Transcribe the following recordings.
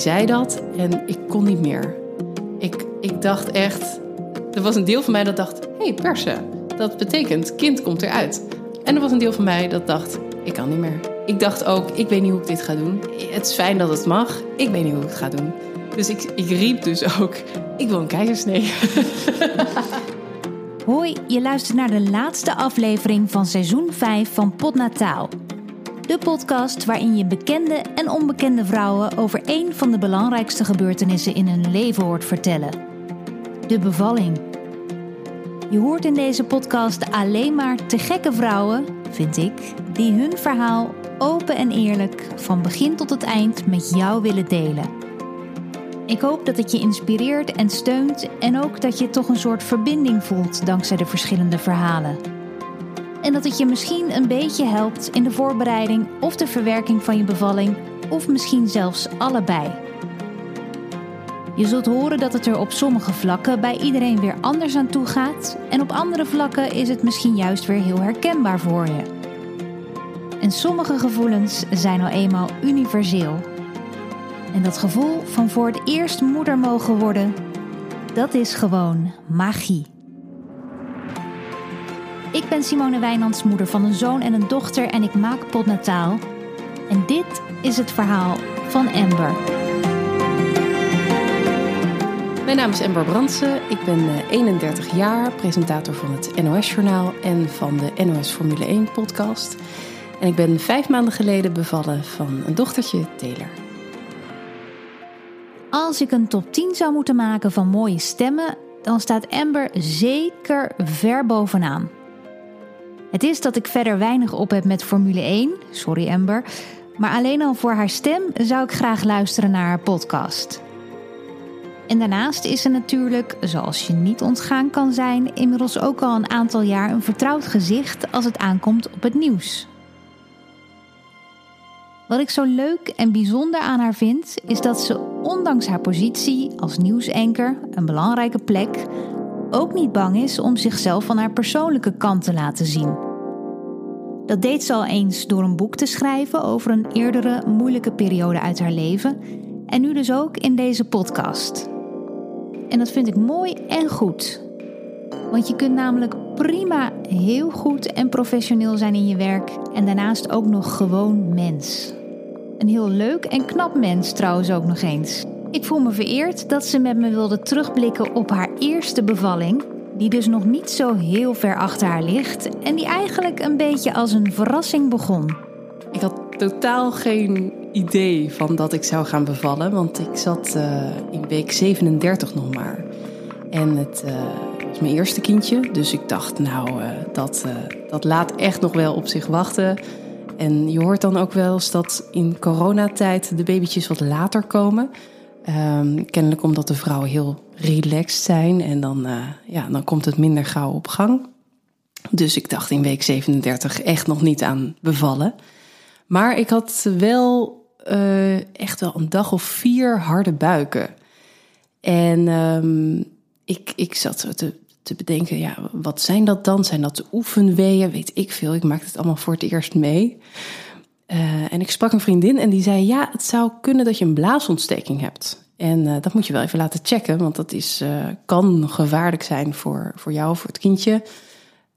zei dat en ik kon niet meer. Ik, ik dacht echt, er was een deel van mij dat dacht, hé hey, persen, dat betekent kind komt eruit. En er was een deel van mij dat dacht, ik kan niet meer. Ik dacht ook, ik weet niet hoe ik dit ga doen. Het is fijn dat het mag, ik weet niet hoe ik het ga doen. Dus ik, ik riep dus ook, ik wil een keizersnee. Hoi, je luistert naar de laatste aflevering van seizoen 5 van Podnataal. De podcast waarin je bekende en onbekende vrouwen over één van de belangrijkste gebeurtenissen in hun leven hoort vertellen: de bevalling. Je hoort in deze podcast alleen maar te gekke vrouwen, vind ik, die hun verhaal open en eerlijk van begin tot het eind met jou willen delen. Ik hoop dat het je inspireert en steunt en ook dat je toch een soort verbinding voelt dankzij de verschillende verhalen. En dat het je misschien een beetje helpt in de voorbereiding of de verwerking van je bevalling, of misschien zelfs allebei. Je zult horen dat het er op sommige vlakken bij iedereen weer anders aan toe gaat, en op andere vlakken is het misschien juist weer heel herkenbaar voor je. En sommige gevoelens zijn nou eenmaal universeel. En dat gevoel van voor het eerst moeder mogen worden, dat is gewoon magie. Ik ben Simone Wijnands, moeder van een zoon en een dochter en ik maak potnataal. En dit is het verhaal van Amber. Mijn naam is Amber Brandsen. Ik ben 31 eh, jaar, presentator van het NOS-journaal en van de NOS Formule 1 podcast. En ik ben vijf maanden geleden bevallen van een dochtertje, Taylor. Als ik een top 10 zou moeten maken van mooie stemmen, dan staat Amber zeker ver bovenaan. Het is dat ik verder weinig op heb met Formule 1, sorry Amber, maar alleen al voor haar stem zou ik graag luisteren naar haar podcast. En daarnaast is ze natuurlijk, zoals je niet ontgaan kan zijn, inmiddels ook al een aantal jaar een vertrouwd gezicht als het aankomt op het nieuws. Wat ik zo leuk en bijzonder aan haar vind, is dat ze ondanks haar positie als nieuwsanker, een belangrijke plek, ook niet bang is om zichzelf van haar persoonlijke kant te laten zien. Dat deed ze al eens door een boek te schrijven over een eerdere moeilijke periode uit haar leven en nu dus ook in deze podcast. En dat vind ik mooi en goed. Want je kunt namelijk prima heel goed en professioneel zijn in je werk en daarnaast ook nog gewoon mens. Een heel leuk en knap mens trouwens ook nog eens. Ik voel me vereerd dat ze met me wilde terugblikken op haar eerste bevalling, die dus nog niet zo heel ver achter haar ligt en die eigenlijk een beetje als een verrassing begon. Ik had totaal geen idee van dat ik zou gaan bevallen, want ik zat uh, in week 37 nog maar. En het uh, was mijn eerste kindje, dus ik dacht, nou, uh, dat, dat laat echt nog wel op zich wachten. En je hoort dan ook wel eens dat in coronatijd de babytjes wat later komen. Um, kennelijk omdat de vrouwen heel relaxed zijn en dan, uh, ja, dan komt het minder gauw op gang. Dus ik dacht in week 37 echt nog niet aan bevallen. Maar ik had wel uh, echt wel een dag of vier harde buiken. En um, ik, ik zat te, te bedenken, ja, wat zijn dat dan? Zijn dat de oefenweeën? Weet ik veel. Ik maakte het allemaal voor het eerst mee. Uh, en ik sprak een vriendin en die zei: Ja, het zou kunnen dat je een blaasontsteking hebt. En uh, dat moet je wel even laten checken, want dat is, uh, kan gevaarlijk zijn voor, voor jou, voor het kindje.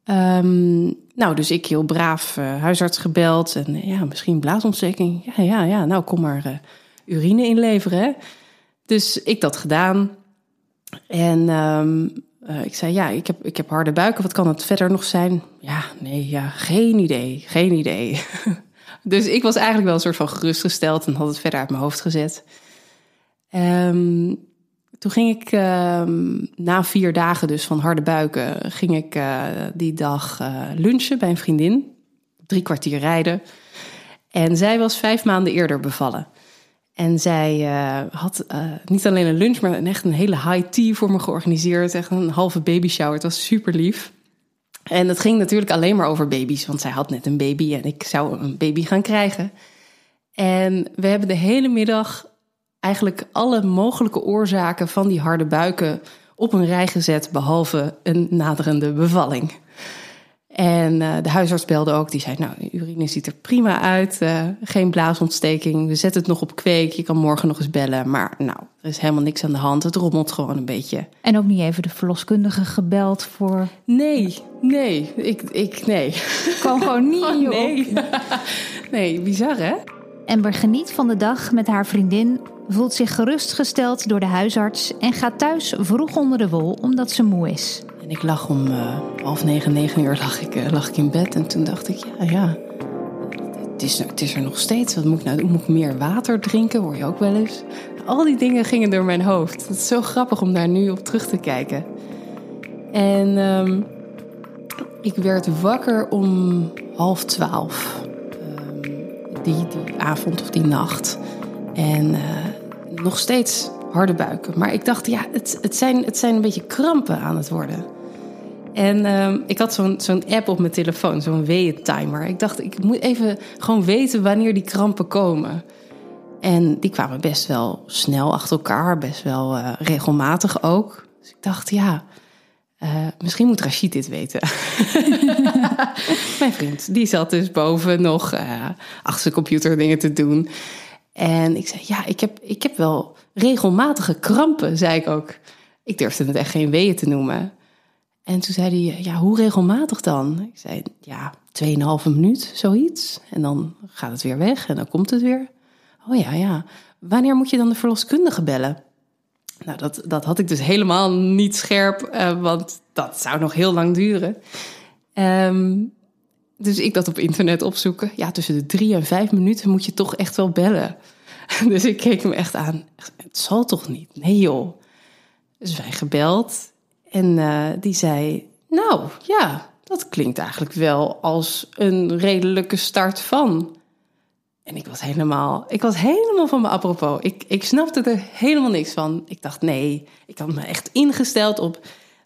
Um, nou, dus ik heel braaf huisarts gebeld en ja, misschien blaasontsteking. Ja, ja, ja, nou kom maar urine inleveren. Dus ik dat gedaan. En uh, ik zei, ja, ik heb, ik heb harde buiken. Wat kan het verder nog zijn? Ja, nee, ja, geen idee, geen idee. dus ik was eigenlijk wel een soort van gerustgesteld en had het verder uit mijn hoofd gezet. Um, toen ging ik um, na vier dagen dus van harde buiken, ging ik uh, die dag uh, lunchen bij een vriendin. Drie kwartier rijden. En zij was vijf maanden eerder bevallen. En zij uh, had niet alleen een lunch, maar echt een hele high tea voor me georganiseerd. Echt een halve baby shower. Het was super lief. En het ging natuurlijk alleen maar over baby's, want zij had net een baby en ik zou een baby gaan krijgen. En we hebben de hele middag eigenlijk alle mogelijke oorzaken van die harde buiken op een rij gezet, behalve een naderende bevalling. En uh, de huisarts belde ook. Die zei, nou, urine ziet er prima uit. Uh, geen blaasontsteking. We zetten het nog op kweek. Je kan morgen nog eens bellen. Maar nou, er is helemaal niks aan de hand. Het rommelt gewoon een beetje. En ook niet even de verloskundige gebeld voor... Nee, nee. Ik, ik nee. Kan gewoon niet, oh, nee. nee, bizar hè? Amber geniet van de dag met haar vriendin, voelt zich gerustgesteld door de huisarts en gaat thuis vroeg onder de wol omdat ze moe is. Ik lag om uh, half negen, negen uur lag ik, uh, lag ik in bed en toen dacht ik, ja, ja, het is, het is er nog steeds. Wat moet ik nou doen? Moet ik meer water drinken? Hoor je ook wel eens. Al die dingen gingen door mijn hoofd. Het is zo grappig om daar nu op terug te kijken. En um, ik werd wakker om half twaalf die, die avond of die nacht. En uh, nog steeds harde buiken. Maar ik dacht, ja, het, het, zijn, het zijn een beetje krampen aan het worden. En uh, ik had zo'n app op mijn telefoon, zo'n weeën-timer. Ik dacht, ik moet even gewoon weten wanneer die krampen komen. En die kwamen best wel snel achter elkaar, best wel uh, regelmatig ook. Dus ik dacht, ja, uh, misschien moet Rashid dit weten. Mijn vriend, die zat dus boven nog uh, achter zijn computer dingen te doen. En ik zei, ja, ik heb, ik heb wel regelmatige krampen, zei ik ook. Ik durfde het echt geen weeën te noemen. En toen zei hij, ja, hoe regelmatig dan? Ik zei, ja, 2,5 minuut, zoiets. En dan gaat het weer weg en dan komt het weer. Oh ja, ja. Wanneer moet je dan de verloskundige bellen? Nou, dat, dat had ik dus helemaal niet scherp, uh, want dat zou nog heel lang duren. Um, dus ik dat op internet opzoeken. Ja, tussen de drie en vijf minuten moet je toch echt wel bellen. Dus ik keek hem echt aan. Het zal toch niet? Nee joh. Dus wij gebeld. En uh, die zei, nou ja, dat klinkt eigenlijk wel als een redelijke start van. En ik was helemaal, ik was helemaal van me apropos. Ik, ik snapte er helemaal niks van. Ik dacht, nee, ik had me echt ingesteld op.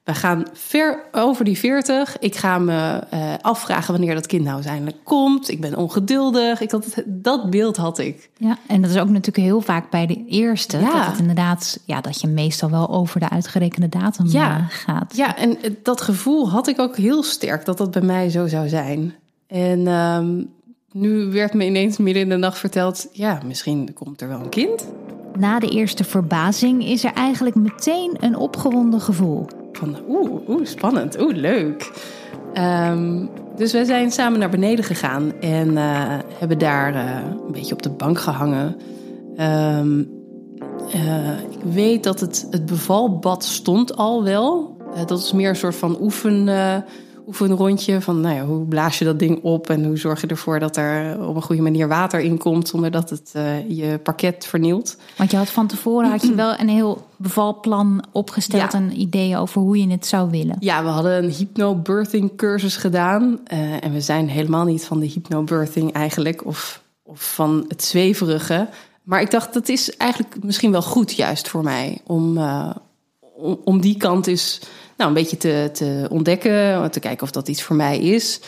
We gaan ver over die 40. Ik ga me uh, afvragen wanneer dat kind nou uiteindelijk komt. Ik ben ongeduldig. Ik had dat beeld had ik. Ja, en dat is ook natuurlijk heel vaak bij de eerste. Ja. Dat het inderdaad, ja, dat je meestal wel over de uitgerekende datum ja. Uh, gaat. Ja, en dat gevoel had ik ook heel sterk dat dat bij mij zo zou zijn. En um, nu werd me ineens midden in de nacht verteld: ja, misschien komt er wel een kind. Na de eerste verbazing is er eigenlijk meteen een opgewonden gevoel. Van oeh, oeh spannend, oeh, leuk. Um, dus we zijn samen naar beneden gegaan en uh, hebben daar uh, een beetje op de bank gehangen. Um, uh, ik weet dat het, het bevalbad stond al wel. dat is meer een soort van oefen oefenrondje van nou ja, hoe blaas je dat ding op en hoe zorg je ervoor dat er op een goede manier water in komt zonder dat het uh, je parket vernielt. Want je had van tevoren had je wel een heel bevalplan opgesteld ja. en ideeën over hoe je het zou willen. Ja, we hadden een hypnobirthing cursus gedaan uh, en we zijn helemaal niet van de hypnobirthing eigenlijk of, of van het zweverige. Maar ik dacht, dat is eigenlijk misschien wel goed juist voor mij om, uh, om, om die kant eens nou, een beetje te, te ontdekken, te kijken of dat iets voor mij is.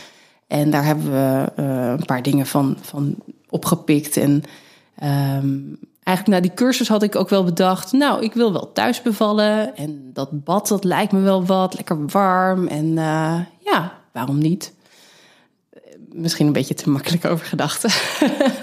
En daar hebben we uh, een paar dingen van, van opgepikt. En um, eigenlijk na die cursus had ik ook wel bedacht, nou, ik wil wel thuis bevallen. En dat bad, dat lijkt me wel wat, lekker warm. En uh, ja, waarom niet? Misschien een beetje te makkelijk over gedacht.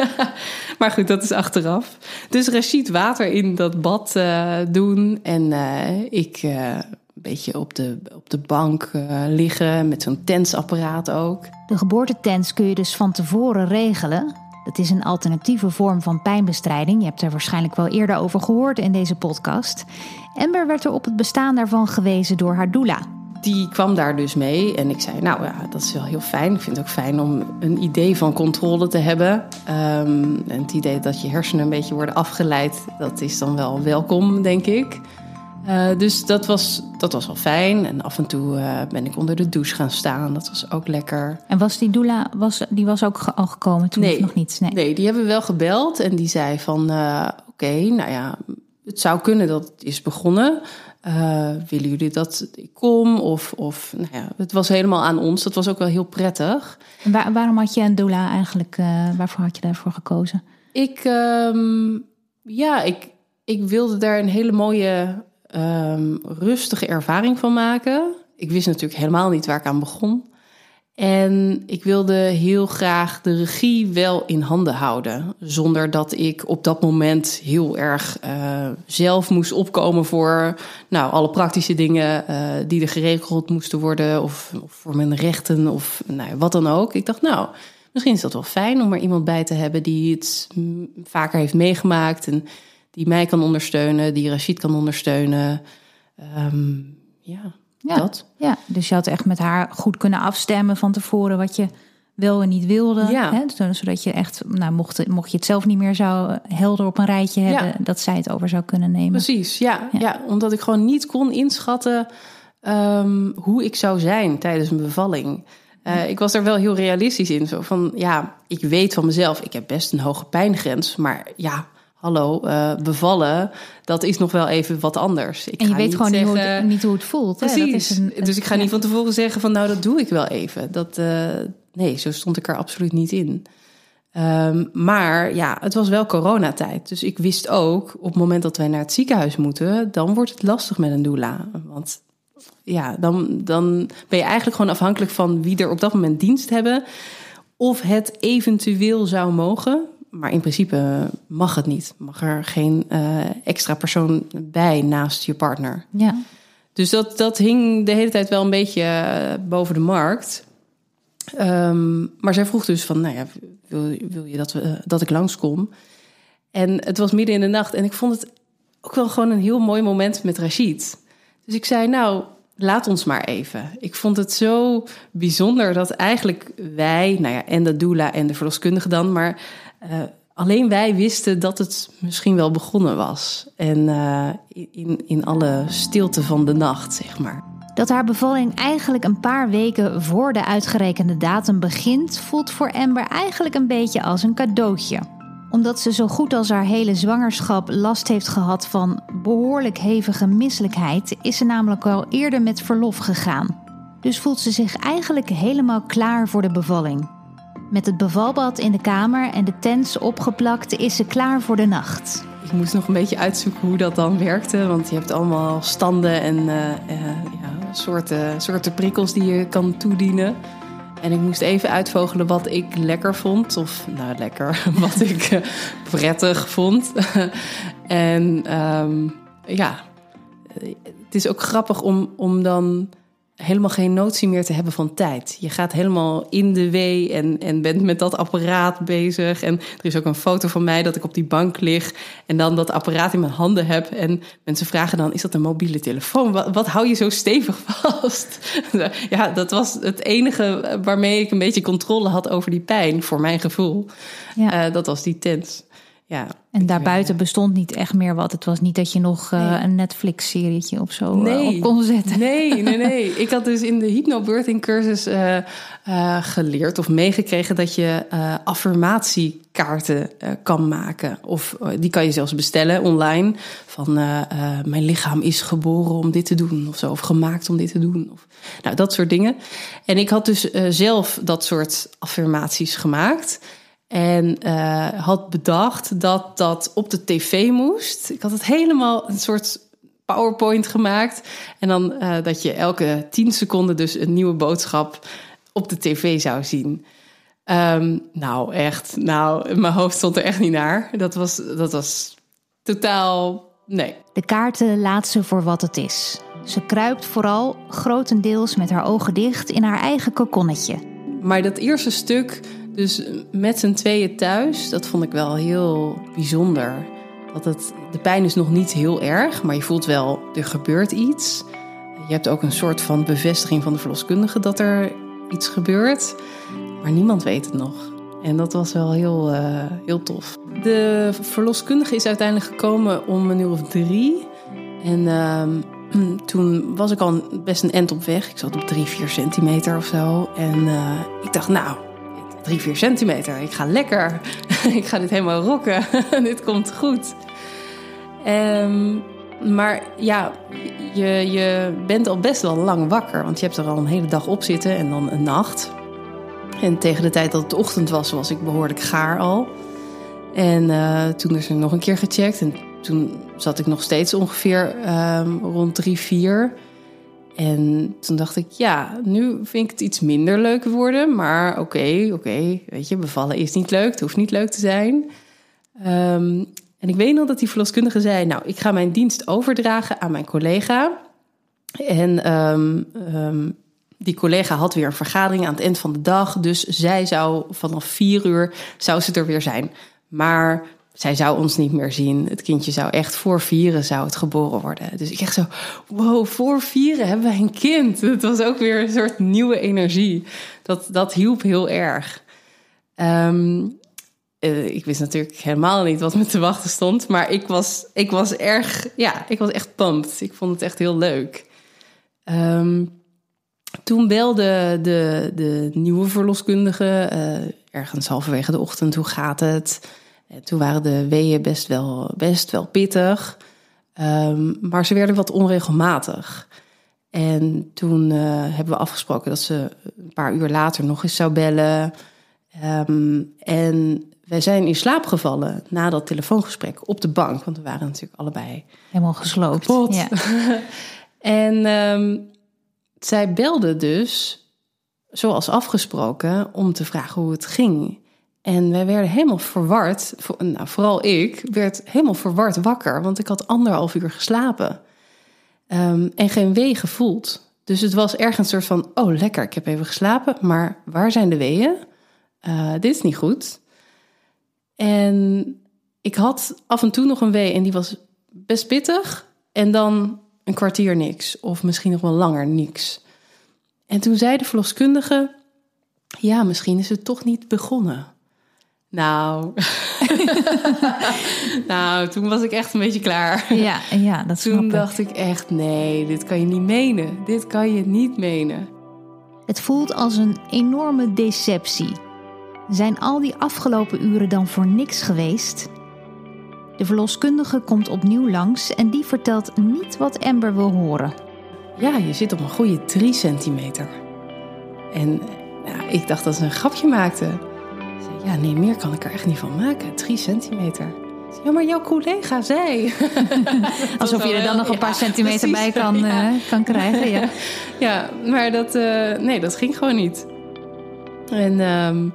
maar goed, dat is achteraf. Dus Rashid water in dat bad uh, doen. En uh, ik beetje op de, op de bank uh, liggen met zo'n tensapparaat ook. De geboortetens kun je dus van tevoren regelen. Dat is een alternatieve vorm van pijnbestrijding. Je hebt er waarschijnlijk wel eerder over gehoord in deze podcast. Amber werd er op het bestaan daarvan gewezen door haar doula. Die kwam daar dus mee en ik zei, nou ja, dat is wel heel fijn. Ik vind het ook fijn om een idee van controle te hebben. Um, en het idee dat je hersenen een beetje worden afgeleid, dat is dan wel welkom, denk ik. Uh, dus dat was, dat was wel fijn. En af en toe uh, ben ik onder de douche gaan staan. Dat was ook lekker. En was die doula was, die was ook al gekomen toen nee, nog niet? Nee. nee, die hebben we wel gebeld. En die zei van, uh, oké, okay, nou ja, het zou kunnen dat het is begonnen. willen jullie dat ik kom? Of, of nou ja, het was helemaal aan ons. Dat was ook wel heel prettig. En waar, waarom had je een doula eigenlijk, waarvoor had je daarvoor gekozen? Ik, um, ja, ik, ik wilde daar een hele mooie um, rustige ervaring van maken. Ik wist natuurlijk helemaal niet waar ik aan begon. En ik wilde heel graag de regie wel in handen houden. Zonder dat ik op dat moment heel erg uh, zelf moest opkomen voor nou, alle praktische dingen uh, die er geregeld moesten worden. Of, of, voor mijn rechten of nou, wat dan ook. Ik dacht, nou, misschien is dat wel fijn om er iemand bij te hebben die het vaker heeft meegemaakt. En die mij kan ondersteunen, die Rashid kan ondersteunen. Um, ja. Ja, dat. ja, dus je had echt met haar goed kunnen afstemmen van tevoren wat je wel en niet wilde. Ja. Hè? Zodat je echt, nou, mocht, mocht je het zelf niet meer zou helder op een rijtje hebben, Ja. dat zij het over zou kunnen nemen. Precies, ja, Ja. ja. omdat ik gewoon niet kon inschatten ehm, hoe ik zou zijn tijdens een bevalling. Eh, ik was er wel heel realistisch in. Zo van, ja, ik weet van mezelf, ik heb best een hoge pijngrens. Maar ja, hallo, eh, bevallen, dat is nog wel even wat anders. Ik En je weet niet gewoon niet, hoe het, niet hoe het voelt. hè? Dat Precies. is een- dus ik ga ja. niet van tevoren zeggen van nou, dat doe ik wel even. Dat, eh, nee, zo stond ik er absoluut niet in. Ehm, maar ja, het was wel coronatijd. Dus ik wist ook, op het moment dat wij naar het ziekenhuis moeten, dan wordt het lastig met een doula. Want ja, dan, dan ben je eigenlijk gewoon afhankelijk van wie er op dat moment dienst hebben. Of het eventueel zou mogen. Maar in principe mag het niet. Mag er geen eh, extra persoon bij naast je partner. Ja. Dus dat, dat hing de hele tijd wel een beetje eh, boven de markt. Ehm, maar zij vroeg dus van, nou ja, wil, wil je dat, we, eh, dat ik langskom? En het was midden in de nacht en ik vond het ook wel gewoon een heel mooi moment met Rashid. Dus ik zei, nou, laat ons maar even. Ik vond het zo bijzonder dat eigenlijk wij, nou ja, en de doula en de verloskundige dan, maar eh, alleen wij wisten dat het misschien wel begonnen was. En eh, in, in alle stilte van de nacht, zeg maar. Dat haar bevalling eigenlijk een paar weken voor de uitgerekende datum begint, voelt voor Amber eigenlijk een beetje als een cadeautje. Omdat ze zo goed als haar hele zwangerschap last heeft gehad van behoorlijk hevige misselijkheid, is ze namelijk al eerder met verlof gegaan. Dus voelt ze zich eigenlijk helemaal klaar voor de bevalling. Met het bevalbad in de kamer en de tents opgeplakt is ze klaar voor de nacht. Ik moest nog een beetje uitzoeken hoe dat dan werkte. Want je hebt allemaal standen en eh, eh, ja, soorten, soorten prikkels die je kan toedienen. En ik moest even uitvogelen wat ik lekker vond. Of nou, lekker, wat ik eh, prettig vond. en ehm, ja, het is ook grappig om, om dan helemaal geen notie meer te hebben van tijd. Je gaat helemaal in de wee en, en bent met dat apparaat bezig. En er is ook een foto van mij dat ik op die bank lig en dan dat apparaat in mijn handen heb. En mensen vragen dan, is dat een mobiele telefoon? Wat, wat hou je zo stevig vast? ja, dat was het enige waarmee ik een beetje controle had over die pijn, voor mijn gevoel. Ja. Eh, dat was die tent. Ja, En daarbuiten bestond niet echt meer wat. Het was niet dat je nog eh, een Netflix-serietje of zo eh, op kon zetten. Nee, nee, nee. Ik had dus in de hypnobirthing cursus eh, eh, geleerd of meegekregen dat je eh, affirmatiekaarten eh, kan maken. Of eh, die kan je zelfs bestellen online. Van eh, eh, mijn lichaam is geboren om dit te doen of zo. Of gemaakt om dit te doen. Of, nou, dat soort dingen. En ik had dus eh, zelf dat soort affirmaties gemaakt. En eh, had bedacht dat dat op de tv moest. Ik had het helemaal een soort PowerPoint gemaakt. En dan eh, dat je elke tien seconden dus een nieuwe boodschap op de tv zou zien. Ehm, nou, echt. Nou, mijn hoofd stond er echt niet naar. Dat was, dat was totaal. Nee. De kaarten laat ze voor wat het is. Ze kruipt vooral grotendeels met haar ogen dicht in haar eigen kokonnetje. Maar dat eerste stuk, dus met z'n tweeën thuis, dat vond ik wel heel bijzonder. Dat het, de pijn is nog niet heel erg, maar je voelt wel, er gebeurt iets. Je hebt ook een soort van bevestiging van de verloskundige dat er iets gebeurt. Maar niemand weet het nog. En dat was wel heel, eh, heel tof. De verloskundige is uiteindelijk gekomen om een uur of drie. En ehm, toen was ik al best een end op weg. Ik zat op drie, vier centimeter of zo. En eh, ik dacht, nou, drie, vier centimeter. Ik ga lekker. ik ga dit helemaal rocken. dit komt goed. Ehm, maar ja, je, je bent al best wel lang wakker. Want je hebt er al een hele dag op zitten en dan een nacht. En tegen de tijd dat het ochtend was, was ik behoorlijk gaar al. En eh, toen is er nog een keer gecheckt. En toen zat ik nog steeds ongeveer ehm, rond drie, vier. En toen dacht ik, ja, nu vind ik het iets minder leuk worden. Maar oké, oké, weet je, bevallen is niet leuk. Het hoeft niet leuk te zijn. Ehm, en ik weet nog dat die verloskundige zei... nou, ik ga mijn dienst overdragen aan mijn collega. En ehm, ehm, die collega had weer een vergadering aan het eind van de dag. Dus zij zou vanaf vier uur zou ze er weer zijn. Maar zij zou ons niet meer zien. Het kindje zou echt voor vieren zou het geboren worden. Dus ik echt zo, wow, voor vieren hebben wij een kind. Het was ook weer een soort nieuwe energie. Dat, dat hielp heel erg. Ehm, eh, ik wist natuurlijk helemaal niet wat me te wachten stond. Maar ik was, ik was erg, ja, ik was echt pumped. Ik vond het echt heel leuk. Ehm, toen belde de, de nieuwe verloskundige, uh, ergens halverwege de ochtend, hoe gaat het? En toen waren de weeën best wel, best wel pittig, um, maar ze werden wat onregelmatig. En toen uh, hebben we afgesproken dat ze een paar uur later nog eens zou bellen. Um, en wij zijn in slaap gevallen na dat telefoongesprek op de bank, want we waren natuurlijk allebei helemaal gesloopt. Ja. en um, zij belde dus, zoals afgesproken, om te vragen hoe het ging. En wij werden helemaal verward, nou, vooral ik, werd helemaal verward wakker, want ik had anderhalf uur geslapen. Um, en geen wee gevoeld. Dus het was ergens een soort van, oh lekker, ik heb even geslapen, maar waar zijn de weeën? Uh, dit is niet goed. En ik had af en toe nog een wee en die was best pittig. En dan een kwartier niks, of misschien nog wel langer niks. En toen zei de verloskundige: Ja, misschien is het toch niet begonnen. Nou, nou, toen was ik echt een beetje klaar. Ja, ja dat Toen dacht ik echt: nee, dit kan je niet menen. Dit kan je niet menen. Het voelt als een enorme deceptie. Zijn al die afgelopen uren dan voor niks geweest? De verloskundige komt opnieuw langs en die vertelt niet wat Amber wil horen. Ja, je zit op een goede 3 centimeter. En nou, ik dacht dat ze een grapje maakte. Zei, ja, nee, meer kan ik er echt niet van maken. 3 centimeter. Ja, maar jouw collega zei. Alsof je er dan nog een paar centimeter bij kan, uh, kan krijgen. Ja, ja maar dat, uh, nee, dat ging gewoon niet. En um,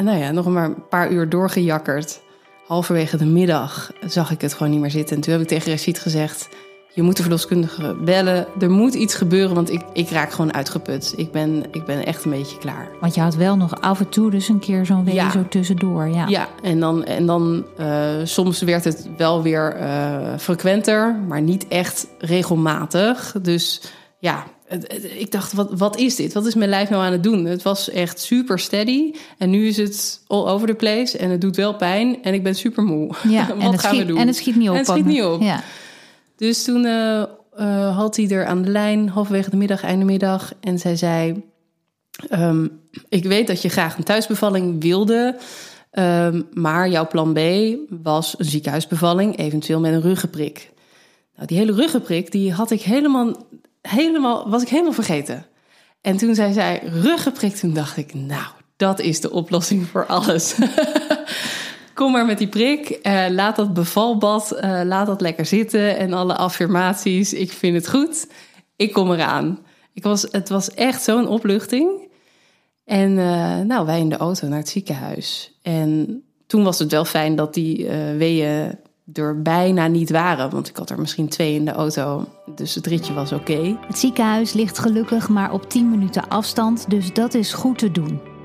nou ja, nog maar een paar uur doorgejakkerd halverwege de middag zag ik het gewoon niet meer zitten. En toen heb ik tegen Rashid gezegd: Je moet de verloskundige bellen. Er moet iets gebeuren, want ik, ik raak gewoon uitgeput. Ik ben, ik ben echt een beetje klaar. Want je had wel nog af en toe dus een keer zo'n week zo tussendoor. Ja, ja en dan, en dan uh, soms werd het wel weer uh, frequenter, maar niet echt regelmatig. Dus ja, ik dacht, wat, wat is dit? Wat is mijn lijf nou aan het doen? Het was echt super steady. En nu is het all over the place. En het doet wel pijn. En ik ben super moe. Ja, wat gaan schiet, we doen? En het schiet niet op. En het schiet niet op. Ja. Dus toen uh, had hij er aan de lijn, halverwege de middag, einde middag. En zij zei: um, Ik weet dat je graag een thuisbevalling wilde. Um, maar jouw plan B was een ziekenhuisbevalling, eventueel met een ruggenprik. Nou, die hele ruggenprik, die had ik helemaal helemaal, was ik helemaal vergeten. En toen zei zij ruggenprik, toen dacht ik, nou, dat is de oplossing voor alles. Kom maar met die prik, uh, laat dat bevalbad, uh, laat dat lekker zitten en alle affirmaties. Ik vind het goed, ik kom eraan. Ik was, het was echt zo'n opluchting. En uh, nou, wij in de auto naar het ziekenhuis. En toen was het wel fijn dat die weeën er bijna niet waren. Want ik had er misschien twee in de auto. Dus het ritje was oké. Het ziekenhuis ligt gelukkig maar op 10 minuten afstand. Dus dat is goed te doen.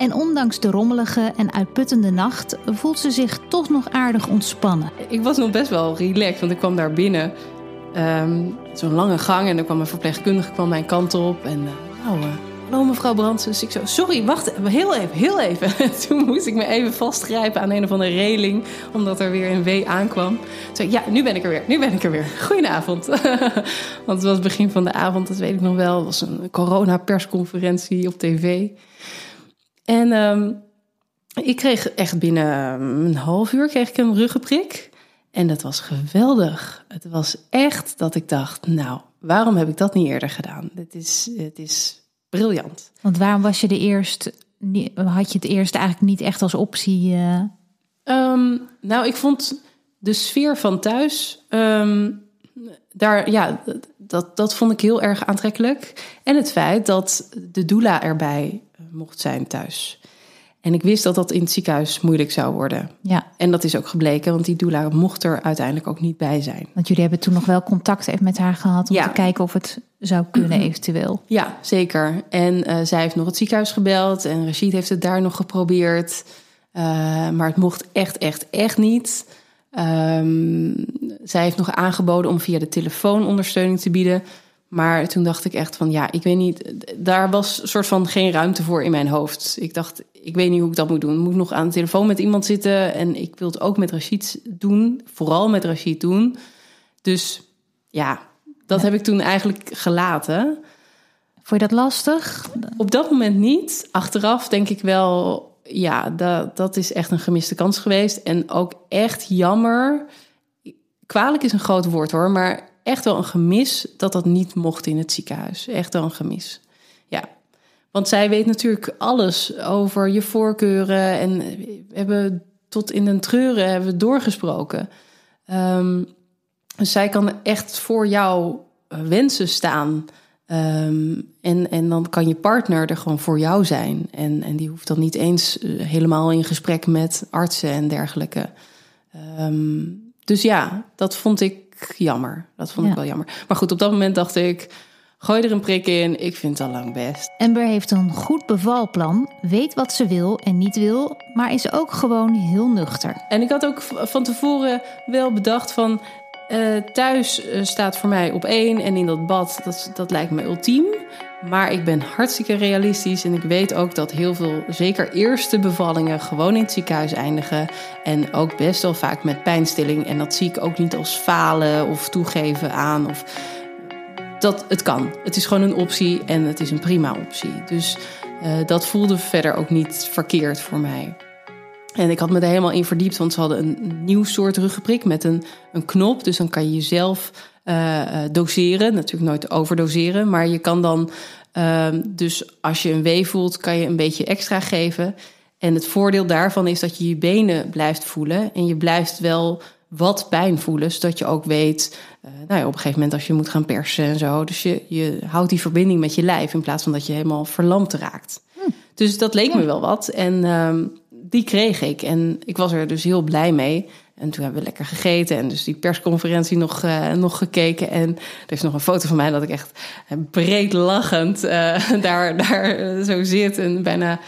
En ondanks de rommelige en uitputtende nacht voelt ze zich toch nog aardig ontspannen. Ik was nog best wel relaxed, want ik kwam daar binnen. Um, Zo'n lange gang en er kwam een verpleegkundige kwam mijn kant op. En nou, hallo mevrouw Brands. Dus ik zo, sorry, wacht, heel even, heel even. Toen moest ik me even vastgrijpen aan een of andere reling, omdat er weer een W aankwam. Ja, nu ben ik er weer, nu ben ik er weer. Goedenavond. Want het was begin van de avond, dat weet ik nog wel. Het was een corona-persconferentie op tv. En um, ik kreeg echt binnen een half uur kreeg ik een ruggenprik. En dat was geweldig. Het was echt dat ik dacht, nou, waarom heb ik dat niet eerder gedaan? Het is, het is briljant. Want waarom was je de eerst, had je het eerst eigenlijk niet echt als optie? Uh... Um, nou, ik vond de sfeer van thuis, um, daar, ja, dat, dat vond ik heel erg aantrekkelijk. En het feit dat de doula erbij mocht zijn thuis. En ik wist dat dat in het ziekenhuis moeilijk zou worden. Ja. En dat is ook gebleken, want die doula mocht er uiteindelijk ook niet bij zijn. Want jullie hebben toen nog wel contact even met haar gehad om Ja. te kijken of het zou kunnen eventueel. Ja, zeker. En eh, zij heeft nog het ziekenhuis gebeld en Rashid heeft het daar nog geprobeerd. Eh, maar het mocht echt, echt, echt niet. Ehm, zij heeft nog aangeboden om via de telefoon ondersteuning te bieden. Maar toen dacht ik echt van ja, ik weet niet. Daar was soort van geen ruimte voor in mijn hoofd. Ik dacht, ik weet niet hoe ik dat moet doen. Moet ik nog aan de telefoon met iemand zitten? En ik wil het ook met Rashid doen. Vooral met Rashid doen. Dus ja, dat heb ik toen eigenlijk gelaten. Vond je dat lastig? Op dat moment niet. Achteraf denk ik wel, ja, dat, dat is echt een gemiste kans geweest. En ook echt jammer. Kwalijk is een groot woord hoor, maar echt wel een gemis dat dat niet mocht in het ziekenhuis. Echt wel een gemis. Ja. Want zij weet natuurlijk alles over je voorkeuren. En we hebben tot in den treuren hebben we doorgesproken. Ehm, dus zij kan echt voor jouw eh, wensen staan. Ehm, en, en dan kan je partner er gewoon voor jou zijn. En, en die hoeft dan niet eens eh, helemaal in gesprek met artsen en dergelijke. Ehm, dus ja, dat vond ik jammer. Dat vond Ja. ik wel jammer. Maar goed, op dat moment dacht ik... gooi er een prik in, ik vind het al lang best. Amber heeft een goed bevalplan, weet wat ze wil en niet wil, maar is ook gewoon heel nuchter. En ik had ook van tevoren wel bedacht van... eh, thuis eh, staat voor mij op één en in dat bad, dat, dat lijkt me ultiem. Maar ik ben hartstikke realistisch en ik weet ook dat heel veel, zeker eerste bevallingen, gewoon in het ziekenhuis eindigen. En ook best wel vaak met pijnstilling. En dat zie ik ook niet als falen of toegeven aan. Of dat het kan. Het is gewoon een optie en het is een prima optie. Dus eh, dat voelde verder ook niet verkeerd voor mij. En ik had me er helemaal in verdiept, want ze hadden een nieuw soort ruggenprik met een, een knop. Dus dan kan je jezelf eh, doseren. Natuurlijk nooit overdoseren, maar je kan dan... ehm, dus als je een wee voelt, kan je een beetje extra geven. En het voordeel daarvan is dat je je benen blijft voelen. En je blijft wel wat pijn voelen, zodat je ook weet... eh, nou ja, op een gegeven moment als je moet gaan persen en zo. Dus je, je houdt die verbinding met je lijf in plaats van dat je helemaal verlamd raakt. Dus dat leek me wel wat. En ehm, die kreeg ik. En ik was er dus heel blij mee. En toen hebben we lekker gegeten. En dus die persconferentie nog, eh, nog gekeken. En er is nog een foto van mij dat ik echt eh, breed lachend eh, daar, daar zo zit. En bijna,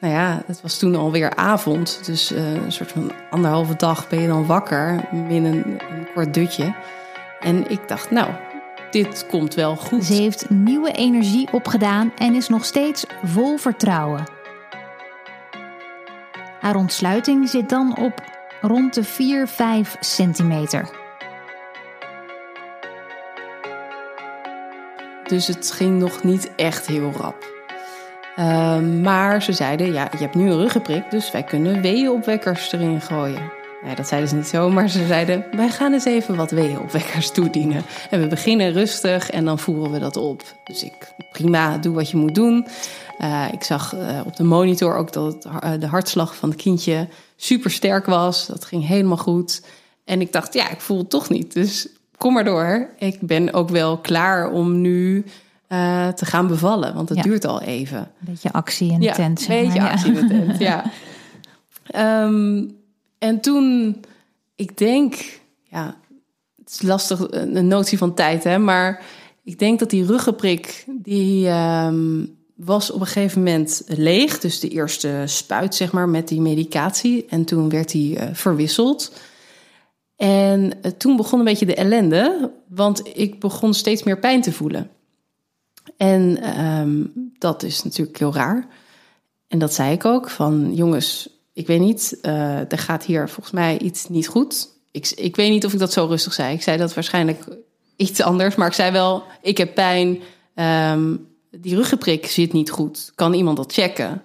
nou ja, het was toen alweer avond. Dus een soort van anderhalve dag ben je dan wakker. Een, een kort dutje. En ik dacht, nou, dit komt wel goed. Ze heeft nieuwe energie opgedaan en is nog steeds vol vertrouwen. Haar ontsluiting zit dan op rond de 4-5 centimeter. Dus het ging nog niet echt heel rap. Ehm, maar ze zeiden, ja, je hebt nu een ruggenprik, dus wij kunnen weeënopwekkers erin gooien. Dat zeiden ze niet zo, maar ze zeiden, wij gaan eens even wat weeënopwekkers toedienen. En we beginnen rustig en dan voeren we dat op. Dus ik, prima, doe wat je moet doen. Eh, ik zag eh, op de monitor ook dat het, har- de hartslag van het kindje super sterk was. Dat ging helemaal goed. En ik dacht, ja, ik voel het toch niet. Dus kom maar door. Ik ben ook wel klaar om nu eh, te gaan bevallen, want het Ja. duurt al even. Een beetje actie in de Ja, tent. zeg een beetje ja. actie in de tent, ja. Ehm, en toen, ik denk, ja, het is lastig, een notie van tijd, hè, maar ik denk dat die ruggenprik, die ehm, was op een gegeven moment leeg. Dus de eerste spuit, zeg maar, met die medicatie. En toen werd die eh, verwisseld. En eh, toen begon een beetje de ellende, want ik begon steeds meer pijn te voelen. En ehm, dat is natuurlijk heel raar. En dat zei ik ook, van jongens, ik weet niet, eh, er gaat hier volgens mij iets niet goed. Ik, ik weet niet of ik dat zo rustig zei. Ik zei dat waarschijnlijk iets anders, maar ik zei wel, ik heb pijn, ehm, die ruggenprik zit niet goed. Kan iemand dat checken?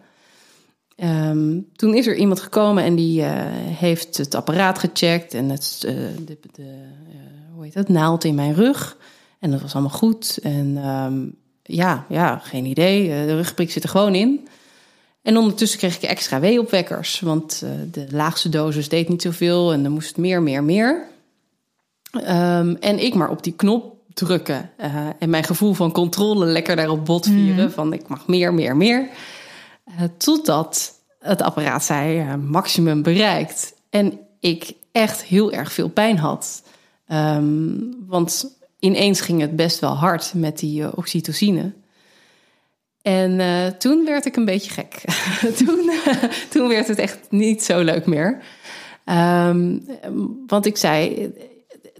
Ehm, toen is er iemand gekomen en die eh, heeft het apparaat gecheckt en het, eh, de, de eh, hoe heet dat, naald in mijn rug. En dat was allemaal goed. En ehm, ja, ja, geen idee. De rugprik zit er gewoon in. En ondertussen kreeg ik extra weeopwekkers. Want de laagste dosis deed niet zoveel. En dan moest het meer, meer, meer. Ehm, en ik maar op die knop drukken. Uh, en mijn gevoel van controle lekker daarop botvieren. Mm. Van ik mag meer, meer, meer. Uh, totdat het apparaat zei uh, maximum bereikt. En ik echt heel erg veel pijn had. Um, want ineens ging het best wel hard met die oxytocine. En toen werd ik een beetje gek. toen, toen werd het echt niet zo leuk meer. Um, want ik zei,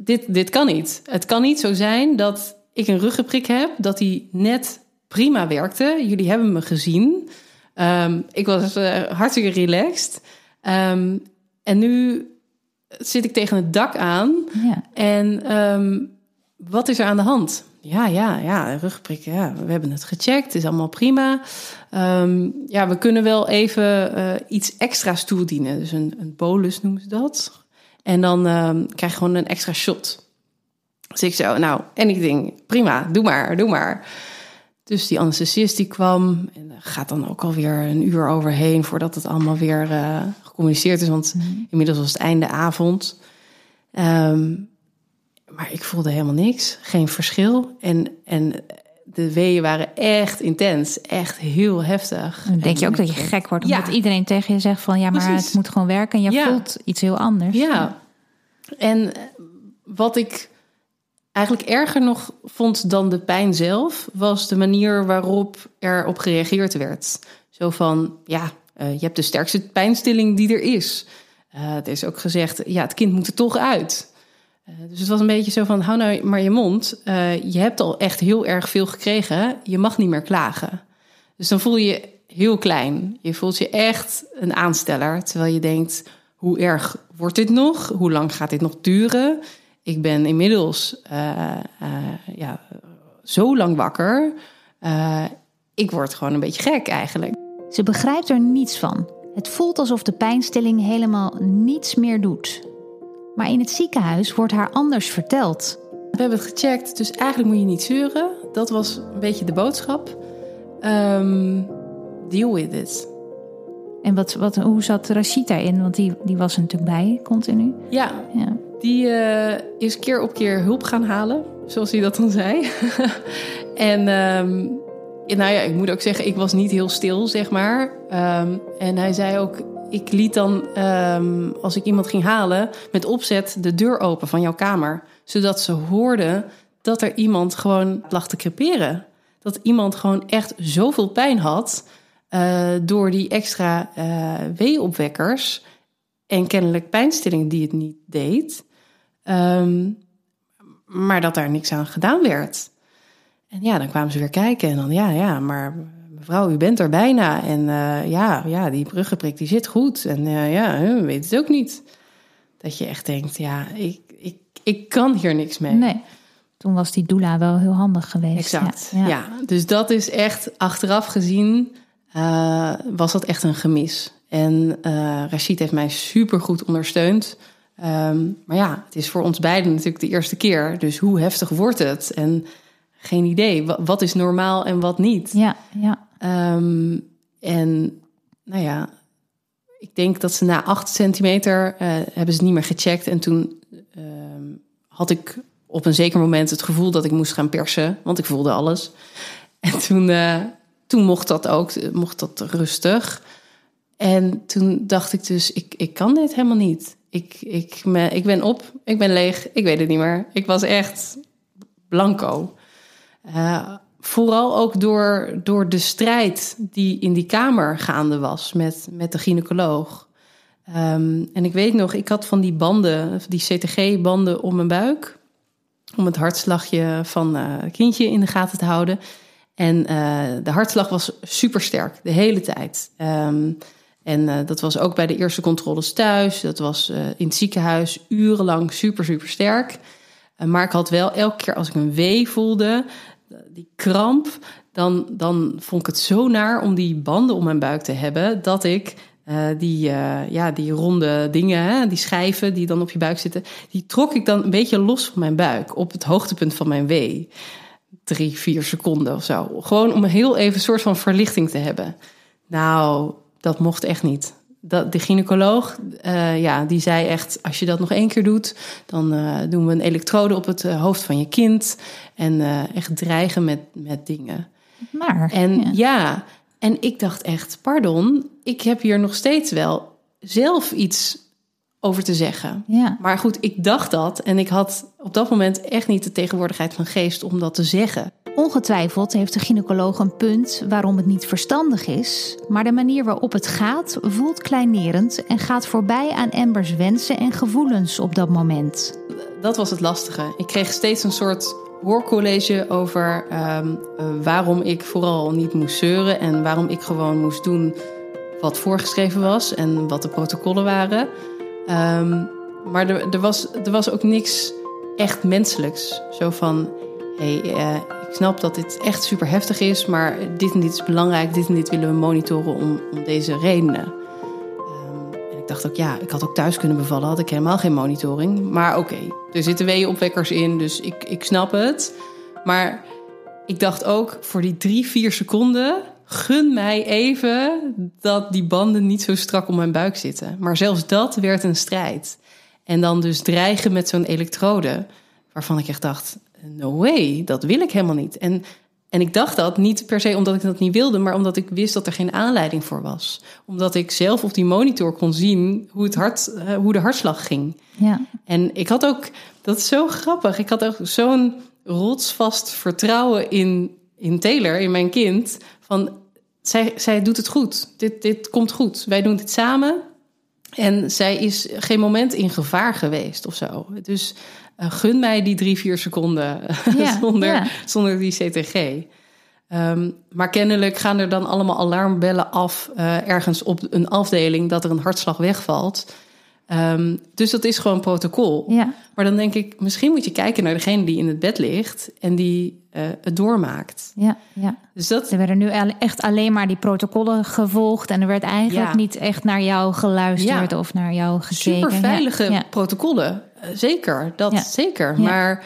dit, dit kan niet. Het kan niet zo zijn dat ik een ruggenprik heb, dat die net prima werkte. Jullie hebben me gezien. Um, ik was uh, hartstikke relaxed. Um, en nu zit ik tegen het dak aan. Ja. En um, wat is er aan de hand? Ja, ja, ja, rugprik. Ja, we hebben het gecheckt. Het is allemaal prima. ja, we kunnen wel even uh, iets extra's toedienen. Dus een, een bolus noemen ze dat. En dan um, krijg je gewoon een extra shot. Dus ik zo, nou, anything, prima, doe maar, doe maar. Dus die anesthesist die kwam, en gaat dan ook alweer een uur overheen voordat het allemaal weer uh, gecommuniceerd is. Want mhm. inmiddels was het einde avond. Um, maar ik voelde helemaal niks, geen verschil. En, en de weeën waren echt intens, echt heel heftig. Dan denk je ook dat je gek wordt, omdat iedereen tegen je zegt van ja, maar het moet gewoon werken en je voelt iets heel anders. Ja, en wat ik eigenlijk erger nog vond dan de pijn zelf, was de manier waarop er op gereageerd werd. Zo van ja, uh, je hebt de sterkste pijnstilling die er is. Uh, er is ook gezegd, ja, het kind moet er toch uit. Uh, dus het was een beetje zo van, hou nou maar je mond. je hebt al echt heel erg veel gekregen. Je mag niet meer klagen. Dus dan voel je je heel klein. Je voelt je echt een aansteller. Terwijl je denkt, hoe erg wordt dit nog? Hoe lang gaat dit nog duren? Ik ben inmiddels uh, ja, zo lang wakker. Ik word gewoon een beetje gek eigenlijk. Ze begrijpt er niets van. Het voelt alsof de pijnstilling helemaal niets meer doet. Maar in het ziekenhuis wordt haar anders verteld. We hebben het gecheckt, dus eigenlijk moet je niet zeuren. Dat was een beetje de boodschap. Um, deal with it. En wat, wat, hoe zat Rashida in? Want die, die was er natuurlijk bij, continu. Ja, ja. die uh, is keer op keer hulp gaan halen, zoals hij dat dan zei. en um, nou ja, ik moet ook zeggen, ik was niet heel stil, zeg maar. Um, en hij zei ook, ik liet dan, um, als ik iemand ging halen, met opzet de deur open van jouw kamer. Zodat ze hoorden dat er iemand gewoon lag te creperen. Dat iemand gewoon echt zoveel pijn had uh, door die extra uh, weeopwekkers en kennelijk pijnstilling die het niet deed. Um, maar dat daar niks aan gedaan werd. En ja, dan kwamen ze weer kijken en dan ja, ja, maar mevrouw, u bent er bijna. En uh, ja, ja, die bruggeprik die zit goed. En ja, we weet het ook niet. Dat je echt denkt, ja, ik, ik, ik kan hier niks mee. Nee. Toen was die doula wel heel handig geweest. Exact, ja. ja. Dus dat is echt achteraf gezien uh, was dat echt een gemis. En Rashid heeft mij super goed ondersteund. Um, maar ja, het is voor ons beiden natuurlijk de eerste keer. Dus hoe heftig wordt het? En geen idee. Wat is normaal en wat niet? Ja, ja. Um, en nou ja, ik denk dat ze na acht centimeter uh, hebben ze niet meer gecheckt. En toen um, had ik op een zeker moment het gevoel dat ik moest gaan persen. Want ik voelde alles. En toen toen mocht dat ook, mocht dat rustig. En toen dacht ik dus, ik, ik kan dit helemaal niet. Ik, ik, ik ben op, ik ben leeg, ik weet het niet meer. Ik was echt blanco. Vooral ook door, door de strijd die in die kamer gaande was met, met de gynaecoloog. Um, en ik weet nog, ik had van die banden, die CTG-banden om mijn buik. Om het hartslagje van uh, kindje in de gaten te houden. En uh, de hartslag was super sterk de hele tijd. Um, en uh, dat was ook bij de eerste controles thuis. Dat was in het ziekenhuis urenlang super, super sterk. maar ik had wel elke keer als ik een wee voelde, die kramp, dan, dan vond ik het zo naar om die banden om mijn buik te hebben, dat ik die, ja, die ronde dingen, hè, die schijven die dan op je buik zitten, die trok ik dan een beetje los van mijn buik op het hoogtepunt van mijn wee drie, vier seconden of zo. Gewoon om heel even een soort van verlichting te hebben. Nou, dat mocht echt niet. Dat, de gynaecoloog, uh, ja, die zei echt: als je dat nog één keer doet, dan uh, doen we een elektrode op het uh, hoofd van je kind. En echt dreigen met, met dingen. Maar. En ja. ja, en ik dacht echt: pardon, ik heb hier nog steeds wel zelf iets over te zeggen. Ja. Maar goed, ik dacht dat en ik had op dat moment echt niet de tegenwoordigheid van geest om dat te zeggen. Ongetwijfeld heeft de gynaecoloog een punt waarom het niet verstandig is, maar de manier waarop het gaat voelt kleinerend en gaat voorbij aan Embers wensen en gevoelens op dat moment. Dat was het lastige. Ik kreeg steeds een soort hoorcollege over um, waarom ik vooral niet moest zeuren en waarom ik gewoon moest doen wat voorgeschreven was en wat de protocollen waren. Um, maar er, was, er was ook niks echt menselijks. Zo van, hé, hey, uh, ik snap dat dit echt super heftig is, maar dit en dit is belangrijk, dit en dit willen we monitoren om, om deze redenen. Um, en ik dacht ook, ja, ik had ook thuis kunnen bevallen, had ik helemaal geen monitoring. Maar oké, er zitten weeënopwekkers in, dus ik, ik snap het. Maar ik dacht ook, voor die drie, vier seconden gun mij even dat die banden niet zo strak om mijn buik zitten. Maar zelfs dat werd een strijd. En dan dus dreigen met zo'n elektrode, waarvan ik echt dacht: no way, dat wil ik helemaal niet. En, en ik dacht dat niet per se omdat ik dat niet wilde, maar omdat ik wist dat er geen aanleiding voor was. Omdat ik zelf op die monitor kon zien hoe, het hart, hoe de hartslag ging. Ja. En ik had ook, dat is zo grappig, ik had ook zo'n rotsvast vertrouwen in, in Taylor, in mijn kind. Van zij, zij doet het goed. Dit, dit komt goed. Wij doen dit samen. En zij is geen moment in gevaar geweest of zo. Dus uh, gun mij die drie, vier seconden ja, zonder, ja. zonder die CTG. Um, maar kennelijk gaan er dan allemaal alarmbellen af uh, ergens op een afdeling dat er een hartslag wegvalt. Um, dus dat is gewoon protocol. Ja. Maar dan denk ik, misschien moet je kijken naar degene die in het bed ligt en die uh, het doormaakt. Ja, ja. Dus dat... Er werden nu echt alleen maar die protocollen gevolgd en er werd eigenlijk Ja. niet echt naar jou geluisterd Ja. of naar jou gekeken. Super veilige Ja, ja. protocollen. Eh, Zeker, dat zeker. Maar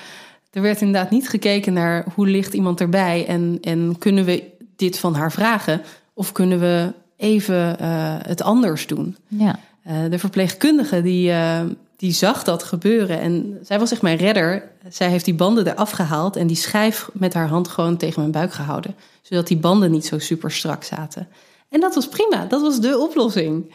er werd inderdaad niet gekeken naar hoe ligt iemand erbij en, en kunnen we dit van haar vragen of kunnen we even eh, het anders doen. Ja. Eh, de verpleegkundige die, eh, die zag dat gebeuren en zij was echt mijn redder. Zij heeft die banden eraf gehaald en die schijf met haar hand gewoon tegen mijn buik gehouden, zodat die banden niet zo super strak zaten. En dat was prima, dat was de oplossing.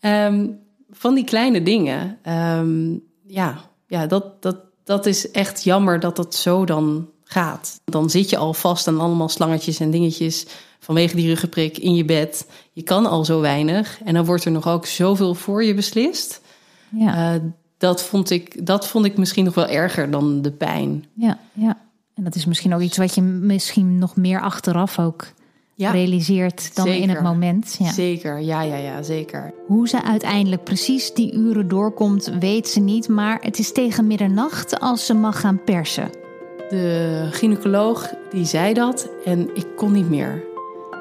Ehm, van die kleine dingen. Ehm, ja, ja dat, dat, dat is echt jammer dat dat zo dan gaat. Dan zit je al vast aan allemaal slangetjes en dingetjes vanwege die ruggenprik in je bed. Je kan al zo weinig en dan wordt er nog ook zoveel voor je beslist. Ja. Eh, dat, vond ik, dat vond ik misschien nog wel erger dan de pijn. ja, ja. En dat is misschien ook iets wat je misschien nog meer achteraf ook Ja, realiseert dan in het moment. Ja. zeker. Ja, ja, ja, zeker. Hoe ze uiteindelijk precies die uren doorkomt, weet ze niet. Maar het is tegen middernacht als ze mag gaan persen. De gynaecoloog die zei dat en ik kon niet meer.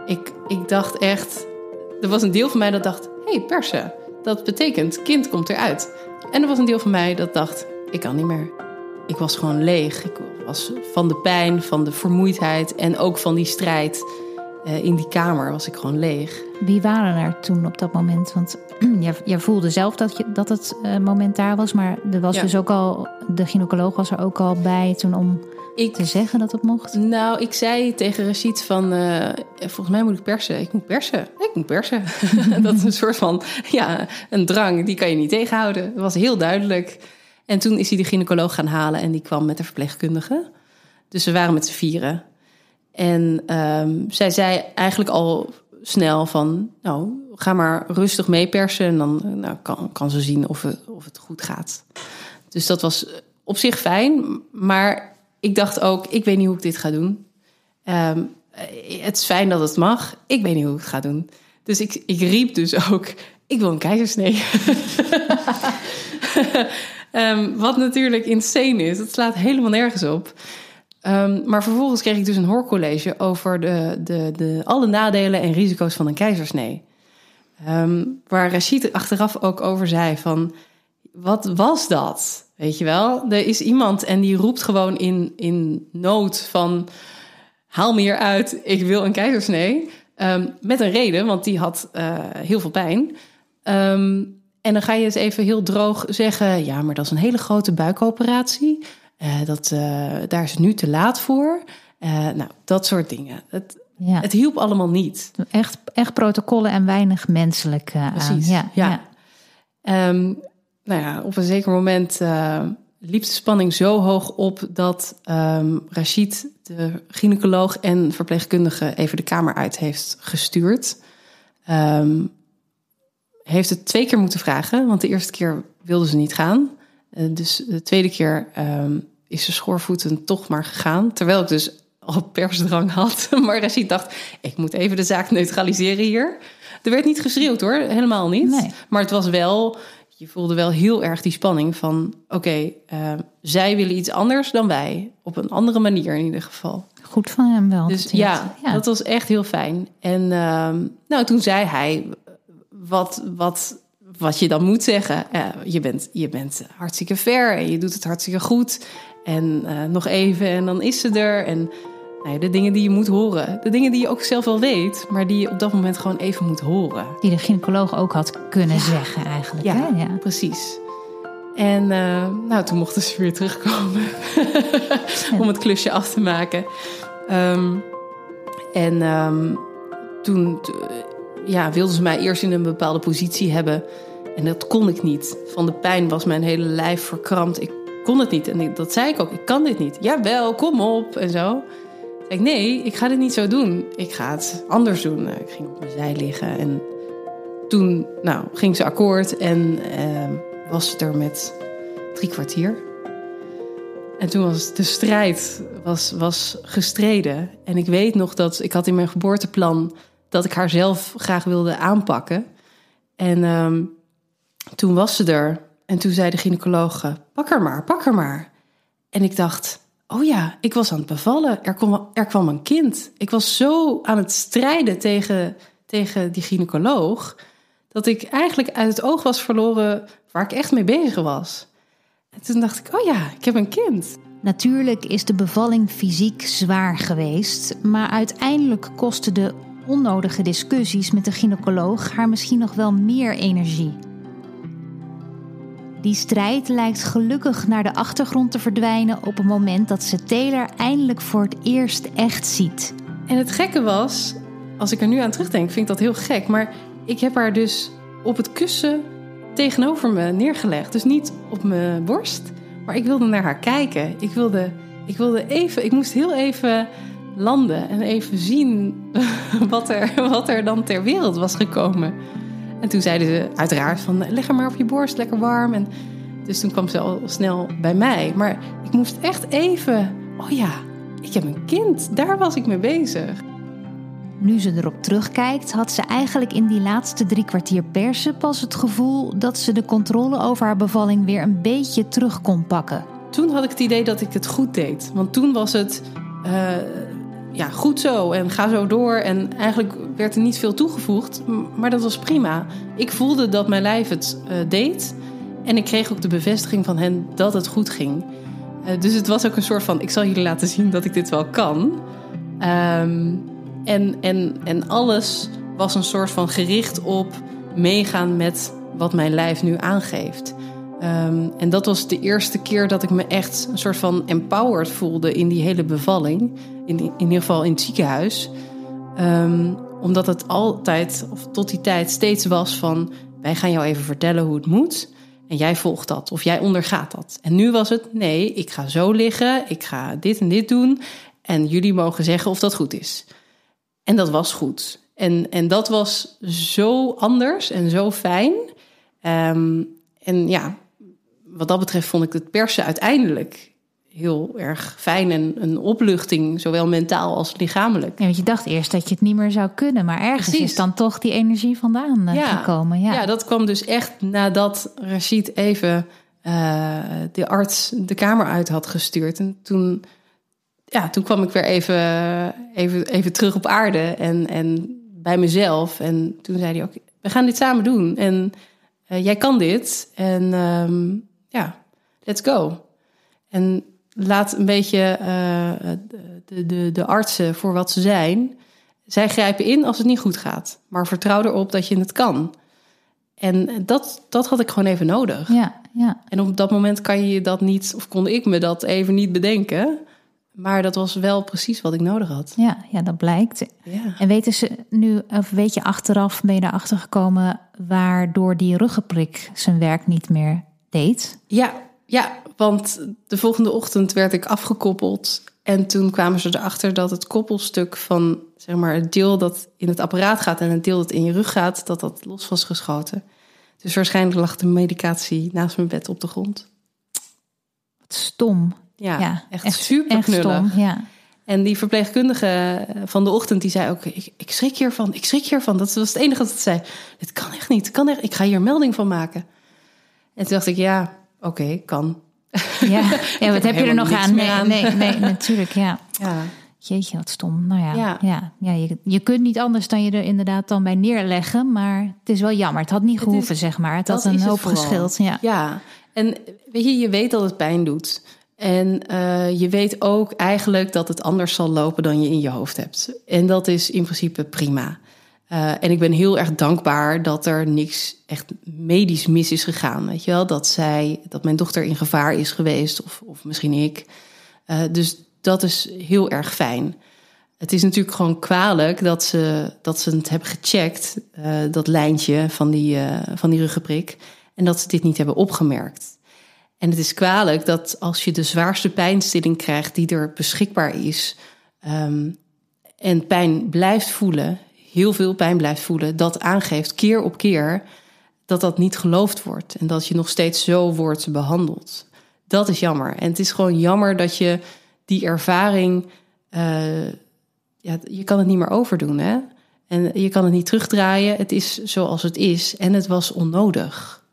Ik, ik dacht echt, er was een deel van mij dat dacht, hé hey, persen, dat betekent kind komt eruit. En er was een deel van mij dat dacht, ik kan niet meer. Ik was gewoon leeg. Ik was van de pijn, van de vermoeidheid en ook van die strijd eh, in die kamer was ik gewoon leeg. Wie waren er toen op dat moment? Want jij, jij voelde zelf dat, je, dat het eh, moment daar was. Maar er was Ja. dus ook al, de gynaecoloog was er ook al bij toen om Ik, te zeggen dat het mocht. nou, ik zei tegen Rashid van, eh, volgens mij moet ik persen. Ik moet persen. Ik moet persen. dat is een soort van, ja, een drang. Die kan je niet tegenhouden. Dat was heel duidelijk. En toen is hij de gynaecoloog gaan halen en die kwam met de verpleegkundige. Dus we waren met z'n vieren. En ehm, zij zei eigenlijk al snel van, nou, ga maar rustig meepersen. En dan nou, kan, kan ze zien of of het goed gaat. Dus dat was op zich fijn. Maar ik dacht ook, ik weet niet hoe ik dit ga doen. Ehm, eh, het is fijn dat het mag. Ik weet niet hoe ik het ga doen. Dus ik, ik riep dus ook, ik wil een keizersnee. Ehm, wat natuurlijk insane is. Het slaat helemaal nergens op. Ehm, maar vervolgens kreeg ik dus een hoorcollege over de, de, de, alle nadelen en risico's van een keizersnee. Waar Rashid achteraf ook over zei van, wat was dat? Weet je wel, er is iemand en die roept gewoon in, in nood van, haal me hier uit, ik wil een keizersnee. Ehm, met een reden, want die had eh, heel veel pijn. Ehm, en dan ga je eens even heel droog zeggen: ja, maar dat is een hele grote buikoperatie. Uh, dat, uh, daar is het nu te laat voor. Nou, dat soort dingen. Het, ja. het hielp allemaal niet. Echt, echt protocollen en weinig menselijk Precies, aan. Ja, ja. ja. Um, nou ja, op een zeker moment liep de spanning zo hoog op dat um, Rachid, de gynaecoloog en verpleegkundige, even de kamer uit heeft gestuurd. Um, heeft het twee keer moeten vragen, want de eerste keer wilde ze niet gaan. Uh, dus de tweede keer um, is ze schoorvoeten toch maar gegaan. Terwijl ik dus al persdrang had. Maar Rachid dacht, ik moet even de zaak neutraliseren hier. Er werd niet geschreeuwd hoor, helemaal niet. Nee. Maar het was wel je voelde wel heel erg die spanning van: oké, uh, zij willen iets anders dan wij. Op een andere manier in ieder geval. Goed van hem wel. Dus ja, ja, dat was echt heel fijn. En uh, nou, toen zei hij wat, wat, wat je dan moet zeggen. Uh, je, bent, je bent hartstikke ver en je doet het hartstikke goed. En uh, nog even en dan is ze er. En de dingen die je moet horen. De dingen die je ook zelf wel weet, maar die je op dat moment gewoon even moet horen. Die de gynaecoloog ook had kunnen zeggen eigenlijk. Ja, hè? ja, precies. En uh, nou, toen mochten ze weer terugkomen om het klusje af te maken. Um, en um, toen ja, wilden ze mij eerst in een bepaalde positie hebben. En dat kon ik niet. Van de pijn was mijn hele lijf verkrampt. Ik kon het niet. En dat zei ik ook. Ik kan dit niet. Jawel, kom op. En zo ik, nee, ik ga dit niet zo doen. Ik ga het anders doen. Ik ging op mijn zij liggen en toen nou, ging ze akkoord en uh, was het er met drie kwartier. En toen was de strijd was, was gestreden. En ik weet nog dat ik had in mijn geboorteplan dat ik haar zelf graag wilde aanpakken. En um, toen was ze er. En toen zei de gynaecoloog, pak haar maar, pak haar maar. En ik dacht, oh ja, ik was aan het bevallen. Er kwam, er kwam een kind. Ik was zo aan het strijden tegen, tegen die gynaecoloog. Dat ik eigenlijk uit het oog was verloren waar ik echt mee bezig was. En toen dacht ik, oh ja, ik heb een kind. Natuurlijk is de bevalling fysiek zwaar geweest. Maar uiteindelijk kostte de onnodige discussies met de gynaecoloog haar misschien nog wel meer energie. Die strijd lijkt gelukkig naar de achtergrond te verdwijnen op het moment dat ze Taylor eindelijk voor het eerst echt ziet. En het gekke was, als ik er nu aan terugdenk, vind ik dat heel gek. Maar ik heb haar dus op het kussen tegenover me neergelegd. Dus niet op mijn borst, maar ik wilde naar haar kijken. Ik wilde, ik wilde even, ik moest heel even landen en even zien wat er, wat er dan ter wereld was gekomen. En toen zeiden ze uiteraard van leg hem maar op je borst, lekker warm. En dus toen kwam ze al snel bij mij. Maar ik moest echt even, oh ja, ik heb een kind. Daar was ik mee bezig. Nu ze erop terugkijkt, had ze eigenlijk in die laatste drie kwartier persen pas het gevoel dat ze de controle over haar bevalling weer een beetje terug kon pakken. Toen had ik het idee dat ik het goed deed. Want toen was het. Uh, ja, goed zo en ga zo door. En eigenlijk werd er niet veel toegevoegd, maar dat was prima. Ik voelde dat mijn lijf het uh, deed. En ik kreeg ook de bevestiging van hen dat het goed ging. Uh, dus het was ook een soort van: ik zal jullie laten zien dat ik dit wel kan. Um, en, en, en alles was een soort van gericht op meegaan met wat mijn lijf nu aangeeft. Um, en dat was de eerste keer dat ik me echt een soort van empowered voelde in die hele bevalling. In, in ieder geval in het ziekenhuis. Um, omdat het altijd, of tot die tijd, steeds was van: wij gaan jou even vertellen hoe het moet. En jij volgt dat, of jij ondergaat dat. En nu was het: nee, ik ga zo liggen, ik ga dit en dit doen. En jullie mogen zeggen of dat goed is. En dat was goed. En, en dat was zo anders en zo fijn. Um, en ja, wat dat betreft vond ik het persen uiteindelijk heel erg fijn en een opluchting, zowel mentaal als lichamelijk. Ja, want je dacht eerst dat je het niet meer zou kunnen, maar ergens is dan toch die energie vandaan eh, gekomen. Ja. ja, dat kwam dus echt nadat Rashid even uh, de arts de kamer uit had gestuurd. En toen, ja, toen kwam ik weer even, even, even terug op aarde en, en bij mezelf. En toen zei hij ook, we gaan dit samen doen. En uh, jij kan dit. En um, ja, let's go. En laat een beetje uh, de, de, de artsen voor wat ze zijn. Zij grijpen in als het niet goed gaat. Maar vertrouw erop dat je het kan. En dat, dat had ik gewoon even nodig. Ja, ja. En op dat moment kan je dat niet, of kon ik me dat even niet bedenken. Maar dat was wel precies wat ik nodig had. Ja, ja dat blijkt. Ja. En weten ze nu, of weet je achteraf, ben je erachter gekomen waardoor die ruggenprik zijn werk niet meer deed? Ja, ja, want de volgende ochtend werd ik afgekoppeld. En toen kwamen ze erachter dat het koppelstuk van zeg maar, het deel dat in het apparaat gaat en het deel dat in je rug gaat, dat dat los was geschoten. Dus waarschijnlijk lag de medicatie naast mijn bed op de grond. Wat stom. Ja, Ja, echt, echt- super Echt knullig. stom, ja. En die verpleegkundige van de ochtend die zei ook: ik, ik schrik hiervan, ik schrik hiervan. Dat was het enige dat ze zei. Dit kan echt niet, kan echt. Ik ga hier melding van maken. En toen dacht ik: ja, oké, kan. Ja, ja wat heb je er nog aan? Nee, aan. nee, nee, natuurlijk, ja. Ja, Jeetje, wat stom. Nou ja, ja. Ja. ja, je, je kunt niet anders dan je er inderdaad dan bij neerleggen. Maar het is wel jammer. Het had niet is- gehoeven, zeg maar. Het had een hoop geschild. Ja. ja. En weet je, je weet dat het pijn doet. En eh, je weet ook eigenlijk dat het anders zal lopen dan je in je hoofd hebt. En dat is in principe prima. Eh, en ik ben heel erg dankbaar dat er niks echt medisch mis is gegaan. Weet je wel, dat zij, dat mijn dochter in gevaar is geweest, of, of misschien ik. Eh, dus dat is heel erg fijn. Het is natuurlijk gewoon kwalijk dat ze, dat ze het hebben gecheckt, eh, dat lijntje van die, van die ruggenprik, en dat ze dit niet hebben opgemerkt. En het is kwalijk dat als je de zwaarste pijnstilling krijgt die er beschikbaar is, ehm, en pijn blijft voelen, heel veel pijn blijft voelen, dat aangeeft keer op keer dat dat niet geloofd wordt en dat je nog steeds zo wordt behandeld. Dat is jammer. En het is gewoon jammer dat je die ervaring, eh, ja, je kan het niet meer overdoen, hè? En je kan het niet terugdraaien. Het is zoals het is en het was onnodig.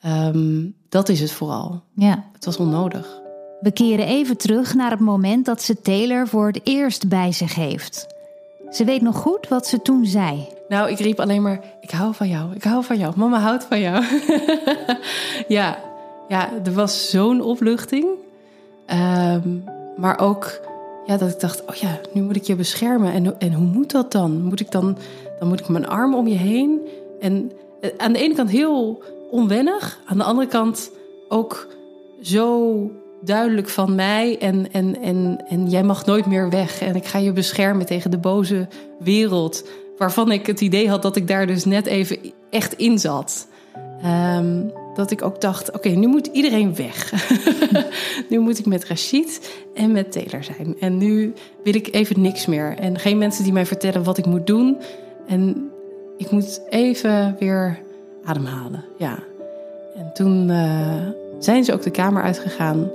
Ehm, dat is het vooral. ja. Het was onnodig. We keren even terug naar het moment dat ze Taylor voor het eerst bij zich heeft. Ze weet nog goed wat ze toen zei. Nou, ik riep alleen maar: Ik hou van jou, ik hou van jou. Mama houdt van jou. ja, ja, er was zo'n opluchting. Ehm, maar ook ja, dat ik dacht: Oh ja, nu moet ik je beschermen. En, en hoe moet dat dan? Moet ik dan, dan moet ik mijn arm om je heen. En eh, aan de ene kant heel onwennig, aan de andere kant ook zo duidelijk van mij. En, en, en, en jij mag nooit meer weg. En ik ga je beschermen tegen de boze wereld. Waarvan ik het idee had dat ik daar dus net even echt in zat. Ehm, dat ik ook dacht, oké, nu moet iedereen weg. nu moet ik met Rashid en met Taylor zijn. En nu wil ik even niks meer. En geen mensen die mij vertellen wat ik moet doen. En ik moet even weer ademhalen, ja. En toen eh, zijn ze ook de kamer uitgegaan.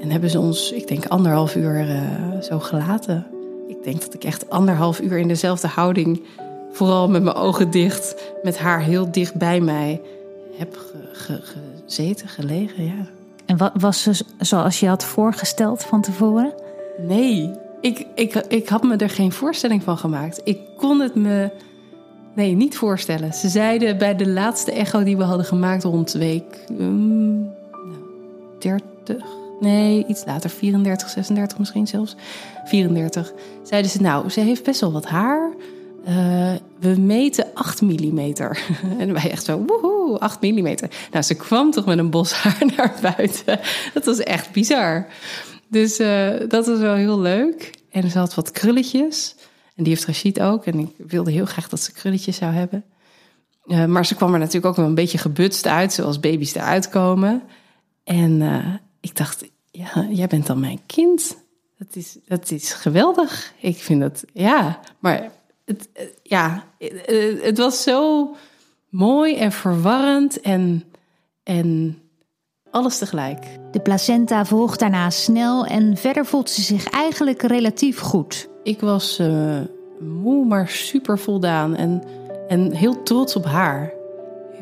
En hebben ze ons, ik denk, anderhalf uur eh, zo gelaten. Ik denk dat ik echt anderhalf uur in dezelfde houding, vooral met mijn ogen dicht, met haar heel dicht bij mij, heb ge- ge- gezeten, gelegen, ja. En wat was ze zoals je had voorgesteld van tevoren? Nee, ik, ik, ik had me er geen voorstelling van gemaakt. Ik kon het me nee, niet voorstellen. Ze zeiden bij de laatste echo die we hadden gemaakt rond week mm, nou, 30, nee, iets later, 34, 36 misschien zelfs, 34. Zeiden ze, nou, ze heeft best wel wat haar. Eh, we meten 8 millimeter. en wij echt zo, woehoe, 8 millimeter. Nou, ze kwam toch met een bos haar naar buiten. Dat was echt bizar. Dus eh, dat was wel heel leuk. En ze had wat krulletjes. En die heeft Rashid ook. En ik wilde heel graag dat ze krulletjes zou hebben. Eh, maar ze kwam er natuurlijk ook wel een beetje gebutst uit, zoals baby's eruit komen. En ik dacht, ja, jij bent dan mijn kind. Dat is, dat is geweldig. Ik vind dat, ja. Maar het, eh, ja, eh, het was zo mooi en verwarrend en, en alles tegelijk. De placenta volgt daarna snel en verder voelt ze zich eigenlijk relatief goed. Ik was eh, moe, maar super voldaan en, en heel trots op haar.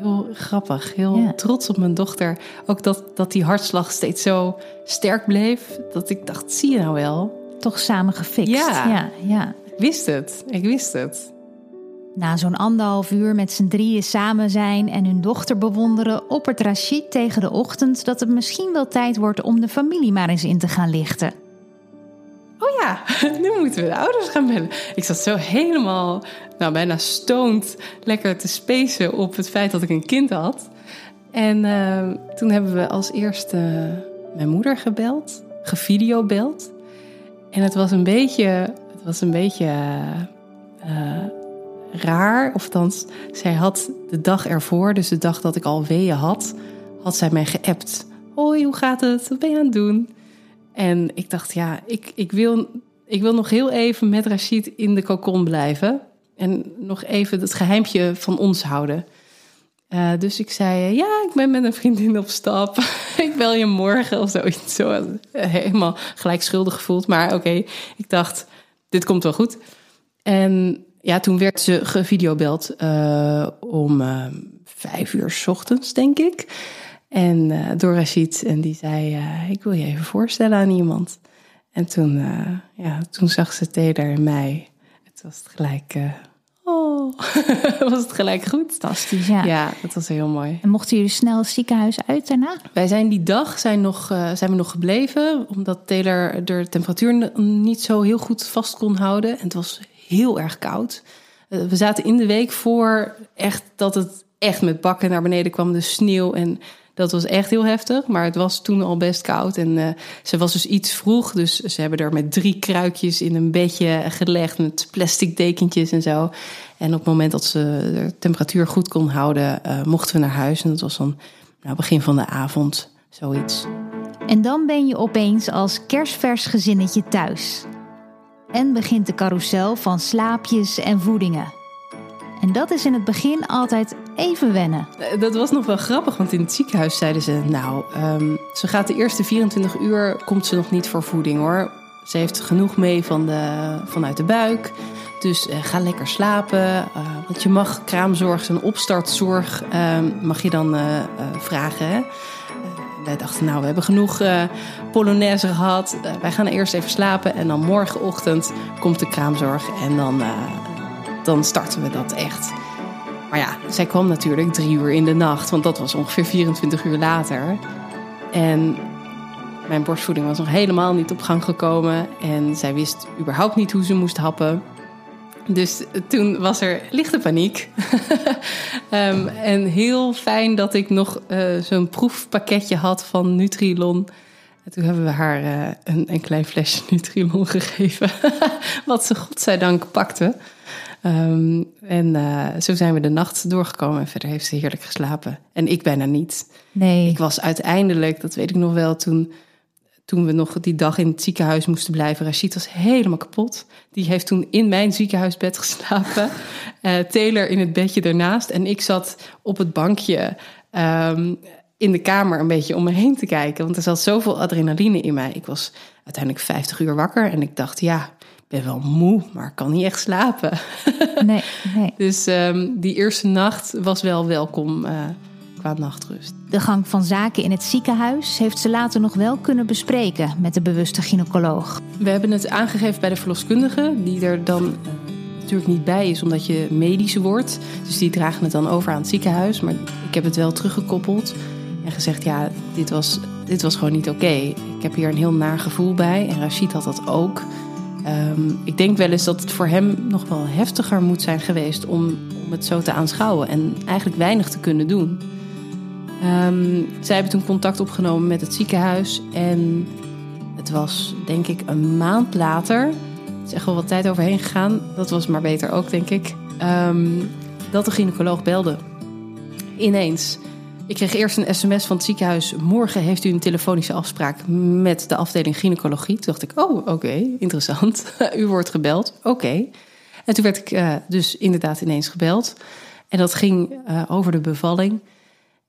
Heel grappig, heel Ja. trots op mijn dochter. Ook dat, dat die hartslag steeds zo sterk bleef. Dat ik dacht, zie je nou wel? Toch samen gefixt. Ja. ja, ja. Ik wist het, ik wist het. Na zo'n anderhalf uur met z'n drieën samen zijn en hun dochter bewonderen, oppert Rashid tegen de ochtend dat het misschien wel tijd wordt om de familie maar eens in te gaan lichten. Oh ja, nu moeten we de ouders gaan bellen. Ik zat zo helemaal, nou bijna stoned, lekker te spacen op het feit dat ik een kind had. En uh, toen hebben we als eerste mijn moeder gebeld, gevideobeld. En het was een beetje, het was een beetje uh, raar. Of althans, zij had de dag ervoor, dus de dag dat ik al weeën had, had zij mij geappt. Hoi, hoe gaat het? Wat ben je aan het doen? En ik dacht, ja, ik, ik, wil, ik wil nog heel even met Rashid in de cocon blijven. En nog even het geheimpje van ons houden. Uh, dus ik zei, ja, ik ben met een vriendin op stap. ik bel je morgen of zoiets. Zo, helemaal gelijk schuldig gevoeld. Maar oké, ik dacht, dit komt wel goed. En ja, toen werd ze gevideobeld uh, om vijf uur s ochtends, denk ik. En uh, door Rashid. En die zei, ik wil je even voorstellen aan iemand. En toen, ja, toen zag ze Taylor en mij. Het was het gelijk... Oh, was het gelijk goed. Fantastisch, ja. Ja, dat was heel mooi. En mochten jullie snel het ziekenhuis uit daarna? Wij zijn die dag zijn, nog, zijn we nog gebleven, omdat Taylor de temperatuur niet zo heel goed vast kon houden. En het was heel erg koud. We zaten in de week voor echt dat het echt met bakken naar beneden kwam, de sneeuw. En dat was echt heel heftig. Maar het was toen al best koud. En uh, ze was dus iets vroeg. Dus ze hebben er met drie kruikjes in een bedje gelegd. Met plastic dekentjes en zo. En op het moment dat ze de temperatuur goed kon houden, uh, mochten we naar huis. En dat was dan nou, begin van de avond, zoiets. En dan ben je opeens als kerstvers gezinnetje thuis. En begint de carousel van slaapjes en voedingen. En dat is in het begin altijd even wennen. Dat was nog wel grappig, want in het ziekenhuis zeiden ze... nou, um, ze gaat de eerste 24 uur, komt ze nog niet voor voeding hoor. Ze heeft genoeg mee van de, vanuit de buik. Dus uh, ga lekker slapen. Uh, want je mag kraamzorg en opstartzorg uh, mag je dan vragen. Hè? wij dachten, nou, we hebben genoeg Polonaise gehad. Wij gaan eerst even slapen. En dan morgenochtend komt de kraamzorg. En dan, dan starten we dat echt. Maar ja, zij kwam natuurlijk drie uur in de nacht. Want dat was ongeveer 24 uur later. En mijn borstvoeding was nog helemaal niet op gang gekomen. En zij wist überhaupt niet hoe ze moest happen. Dus toen was er lichte paniek. um, en heel fijn dat ik nog uh, zo'n proefpakketje had van Nutrilon. En toen hebben we haar uh, een, een, klein flesje Nutrilon gegeven. Wat ze godzijdank pakte. Um, en uh, zo zijn we de nacht doorgekomen. En verder heeft ze heerlijk geslapen. En ik bijna niet. Nee. Ik was uiteindelijk, dat weet ik nog wel, toen toen we nog die dag in het ziekenhuis moesten blijven. Rashid was helemaal kapot. Die heeft toen in mijn ziekenhuisbed geslapen. Uh, Taylor in het bedje ernaast. En ik zat op het bankje um, in de kamer een beetje om me heen te kijken. Want er zat zoveel adrenaline in mij. Ik was uiteindelijk 50 uur wakker. En ik dacht, ja, ben wel moe, maar ik kan niet echt slapen. nee, nee. Dus um, die eerste nacht was wel welkom. Uh, qua nachtrust. De gang van zaken in het ziekenhuis heeft ze later nog wel kunnen bespreken met de bewuste gynaecoloog. We hebben het aangegeven bij de verloskundige, die er dan uh, natuurlijk niet bij is omdat je medisch wordt. Dus die dragen het dan over aan het ziekenhuis. Maar ik heb het wel teruggekoppeld en gezegd: ja, dit was, dit was gewoon niet oké. Okay. Ik heb hier een heel naar gevoel bij en Rashid had dat ook. Um, ik denk wel eens dat het voor hem nog wel heftiger moet zijn geweest om, om het zo te aanschouwen en eigenlijk weinig te kunnen doen. Um, zij hebben toen contact opgenomen met het ziekenhuis. En het was denk ik een maand later. Er is echt wel wat tijd overheen gegaan. Dat was maar beter ook, denk ik. Um, dat de gynaecoloog belde. Ineens. Ik kreeg eerst een sms van het ziekenhuis. Morgen heeft u een telefonische afspraak met de afdeling gynaecologie. Toen dacht ik, oh, oké, interessant. u wordt gebeld. Oké. En toen werd ik uh, dus inderdaad ineens gebeld. En dat ging uh, over de bevalling.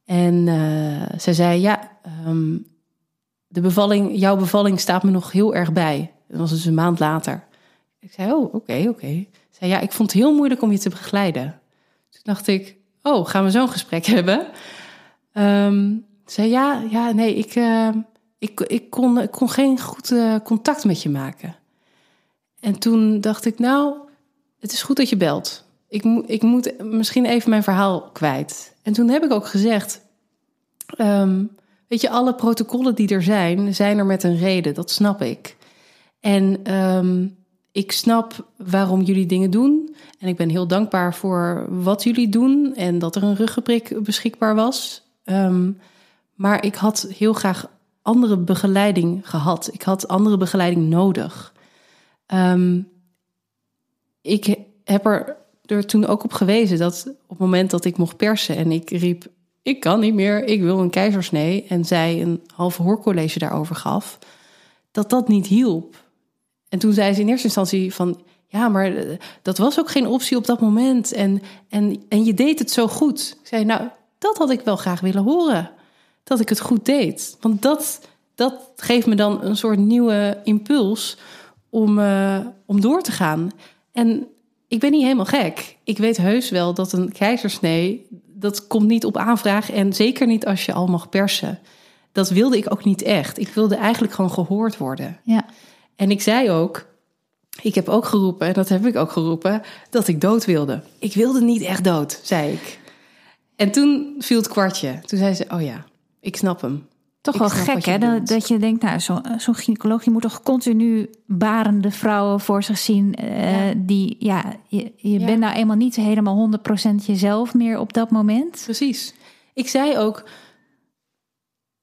En uh, zij zei: Ja, um, de bevalling, jouw bevalling staat me nog heel erg bij. Dat was dus een maand later. Ik zei: Oh, oké, oké. Okay. Zei: Ja, ik vond het heel moeilijk om je te begeleiden. Toen dacht ik: Oh, gaan we zo'n gesprek hebben? Um, zei: Ja, ja, nee, ik, uh, ik, ik, kon, ik kon geen goed uh, contact met je maken. En toen dacht ik: Nou, het is goed dat je belt. Ik, ik moet misschien even mijn verhaal kwijt. En toen heb ik ook gezegd: um, Weet je, alle protocollen die er zijn, zijn er met een reden, dat snap ik. En ehm, ik snap waarom jullie dingen doen. En ik ben heel dankbaar voor wat jullie doen en dat er een ruggenprik beschikbaar was. Ehm, maar ik had heel graag andere begeleiding gehad. Ik had andere begeleiding nodig. Um, ik heb er, er toen ook op gewezen dat op het moment dat ik mocht persen en ik riep: Ik kan niet meer, ik wil een keizersnee. En zij een halve hoorcollege daarover gaf, dat dat niet hielp. En toen zei ze in eerste instantie van. Ja, maar dat was ook geen optie op dat moment. En, en, en je deed het zo goed. Ik zei, nou, dat had ik wel graag willen horen. Dat ik het goed deed. Want dat, dat geeft me dan een soort nieuwe impuls om, uh, om door te gaan. En ik ben niet helemaal gek. Ik weet heus wel dat een keizersnee, dat komt niet op aanvraag. En zeker niet als je al mag persen. Dat wilde ik ook niet echt. Ik wilde eigenlijk gewoon gehoord worden. Ja. En ik zei ook, ik heb ook geroepen, en dat heb ik ook geroepen, dat ik dood wilde. Ik wilde niet echt dood, zei ik. En toen viel het kwartje. Toen zei ze, oh ja, ik snap hem. Toch wel gek, hè? Dat, dat, je denkt, nou, zo'n zo gynaecoloog, je moet toch continu barende vrouwen voor zich zien. Uh, Die, ja, je, je bent nou eenmaal niet helemaal 100% jezelf meer op dat moment. Precies. Ik zei ook,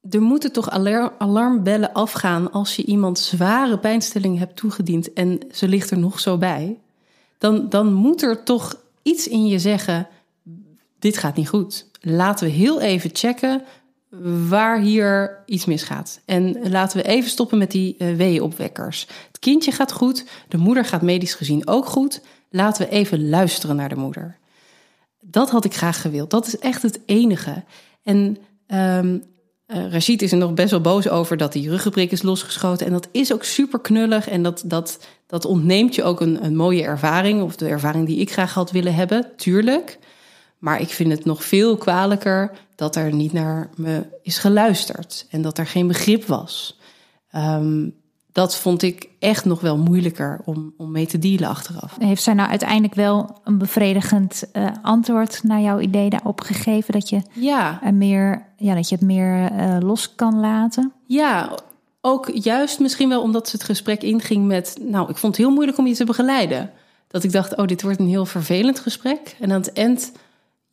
er moeten toch alarmbellen afgaan als je iemand zware pijnstilling hebt toegediend en ze ligt er nog zo bij. Dan, dan moet er toch iets in je zeggen: dit gaat niet goed. Laten we heel even checken waar hier iets misgaat. En laten we even stoppen met die uh, weeënopwekkers. Het kindje gaat goed, de moeder gaat medisch gezien ook goed. Laten we even luisteren naar de moeder. Dat had ik graag gewild. Dat is echt het enige. En um, is er nog best wel boos over dat die ruggenprik is losgeschoten. En dat is ook super knullig. En dat, dat, dat ontneemt je ook een, een mooie ervaring. Of de ervaring die ik graag had willen hebben, tuurlijk. Maar ik vind het nog veel kwalijker dat er niet naar me is geluisterd. En dat er geen begrip was. Um, dat vond ik echt nog wel moeilijker om, om mee te dealen achteraf. Heeft zij nou uiteindelijk wel een bevredigend uh, antwoord naar jouw idee daarop gegeven? Dat je, ja. er meer, ja, dat je het meer uh, los kan laten? Ja, ook juist misschien wel omdat ze het gesprek inging met... nou, ik vond het heel moeilijk om je te begeleiden. Dat ik dacht, oh, dit wordt een heel vervelend gesprek. En aan het eind,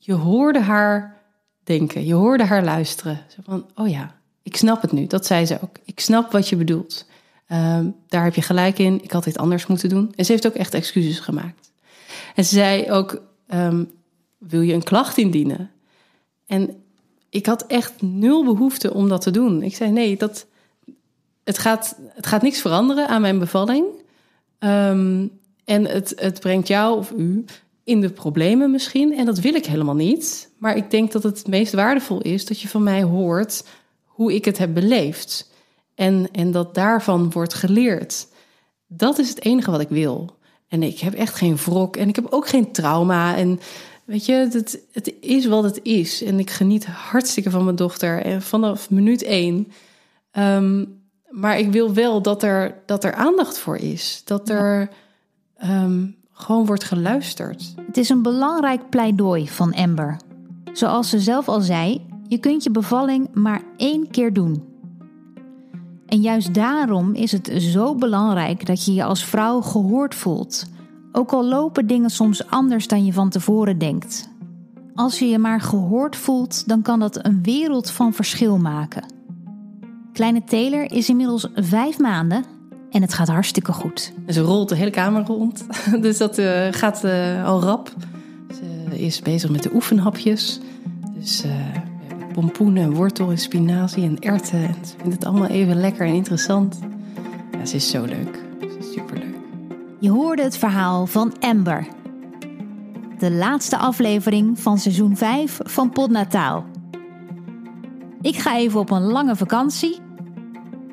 je hoorde haar denken. Je hoorde haar luisteren. Zo van, oh ja, ik snap het nu. Dat zei ze ook. Ik snap wat je bedoelt. Um, daar heb je gelijk in. Ik had dit anders moeten doen. En ze heeft ook echt excuses gemaakt. En ze zei ook: um, Wil je een klacht indienen? En ik had echt nul behoefte om dat te doen. Ik zei: Nee, dat, het, gaat, het gaat niks veranderen aan mijn bevalling. Um, en het, het brengt jou of u in de problemen misschien. En dat wil ik helemaal niet. Maar ik denk dat het meest waardevol is dat je van mij hoort hoe ik het heb beleefd. En, en dat daarvan wordt geleerd. Dat is het enige wat ik wil. En ik heb echt geen wrok en ik heb ook geen trauma. En weet je, het, het is wat het is. En ik geniet hartstikke van mijn dochter en vanaf minuut één. Um, maar ik wil wel dat er, dat er aandacht voor is. Dat er um, gewoon wordt geluisterd. Het is een belangrijk pleidooi van Amber. Zoals ze zelf al zei, je kunt je bevalling maar één keer doen. En juist daarom is het zo belangrijk dat je je als vrouw gehoord voelt. Ook al lopen dingen soms anders dan je van tevoren denkt. Als je je maar gehoord voelt, dan kan dat een wereld van verschil maken. Kleine Taylor is inmiddels vijf maanden en het gaat hartstikke goed. Ze rolt de hele kamer rond, dus dat uh, gaat uh, al rap. Ze is bezig met de oefenhapjes. Dus uh, pompoen en wortel en spinazie en erwten. En ze vindt het allemaal even lekker en interessant. Ja, ze is zo leuk. Ze is superleuk. Je hoorde het verhaal van Amber. De laatste aflevering van seizoen 5 van Podnataal. Ik ga even op een lange vakantie.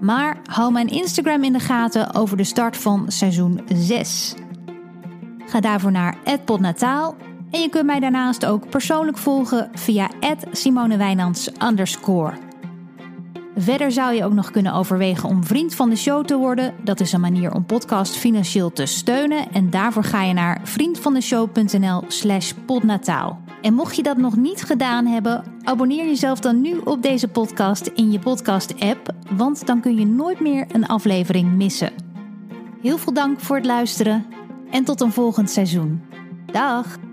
Maar hou mijn Instagram in de gaten over de start van seizoen 6. Ga daarvoor naar @podnataal en je kunt mij daarnaast ook persoonlijk volgen via @simonewijnands Verder zou je ook nog kunnen overwegen om vriend van de show te worden. Dat is een manier om podcast financieel te steunen. En daarvoor ga je naar vriendvandeshow.nl slash podnataal. En mocht je dat nog niet gedaan hebben, abonneer jezelf dan nu op deze podcast in je podcast-app. Want dan kun je nooit meer een aflevering missen. Heel veel dank voor het luisteren en tot een volgend seizoen. Dag!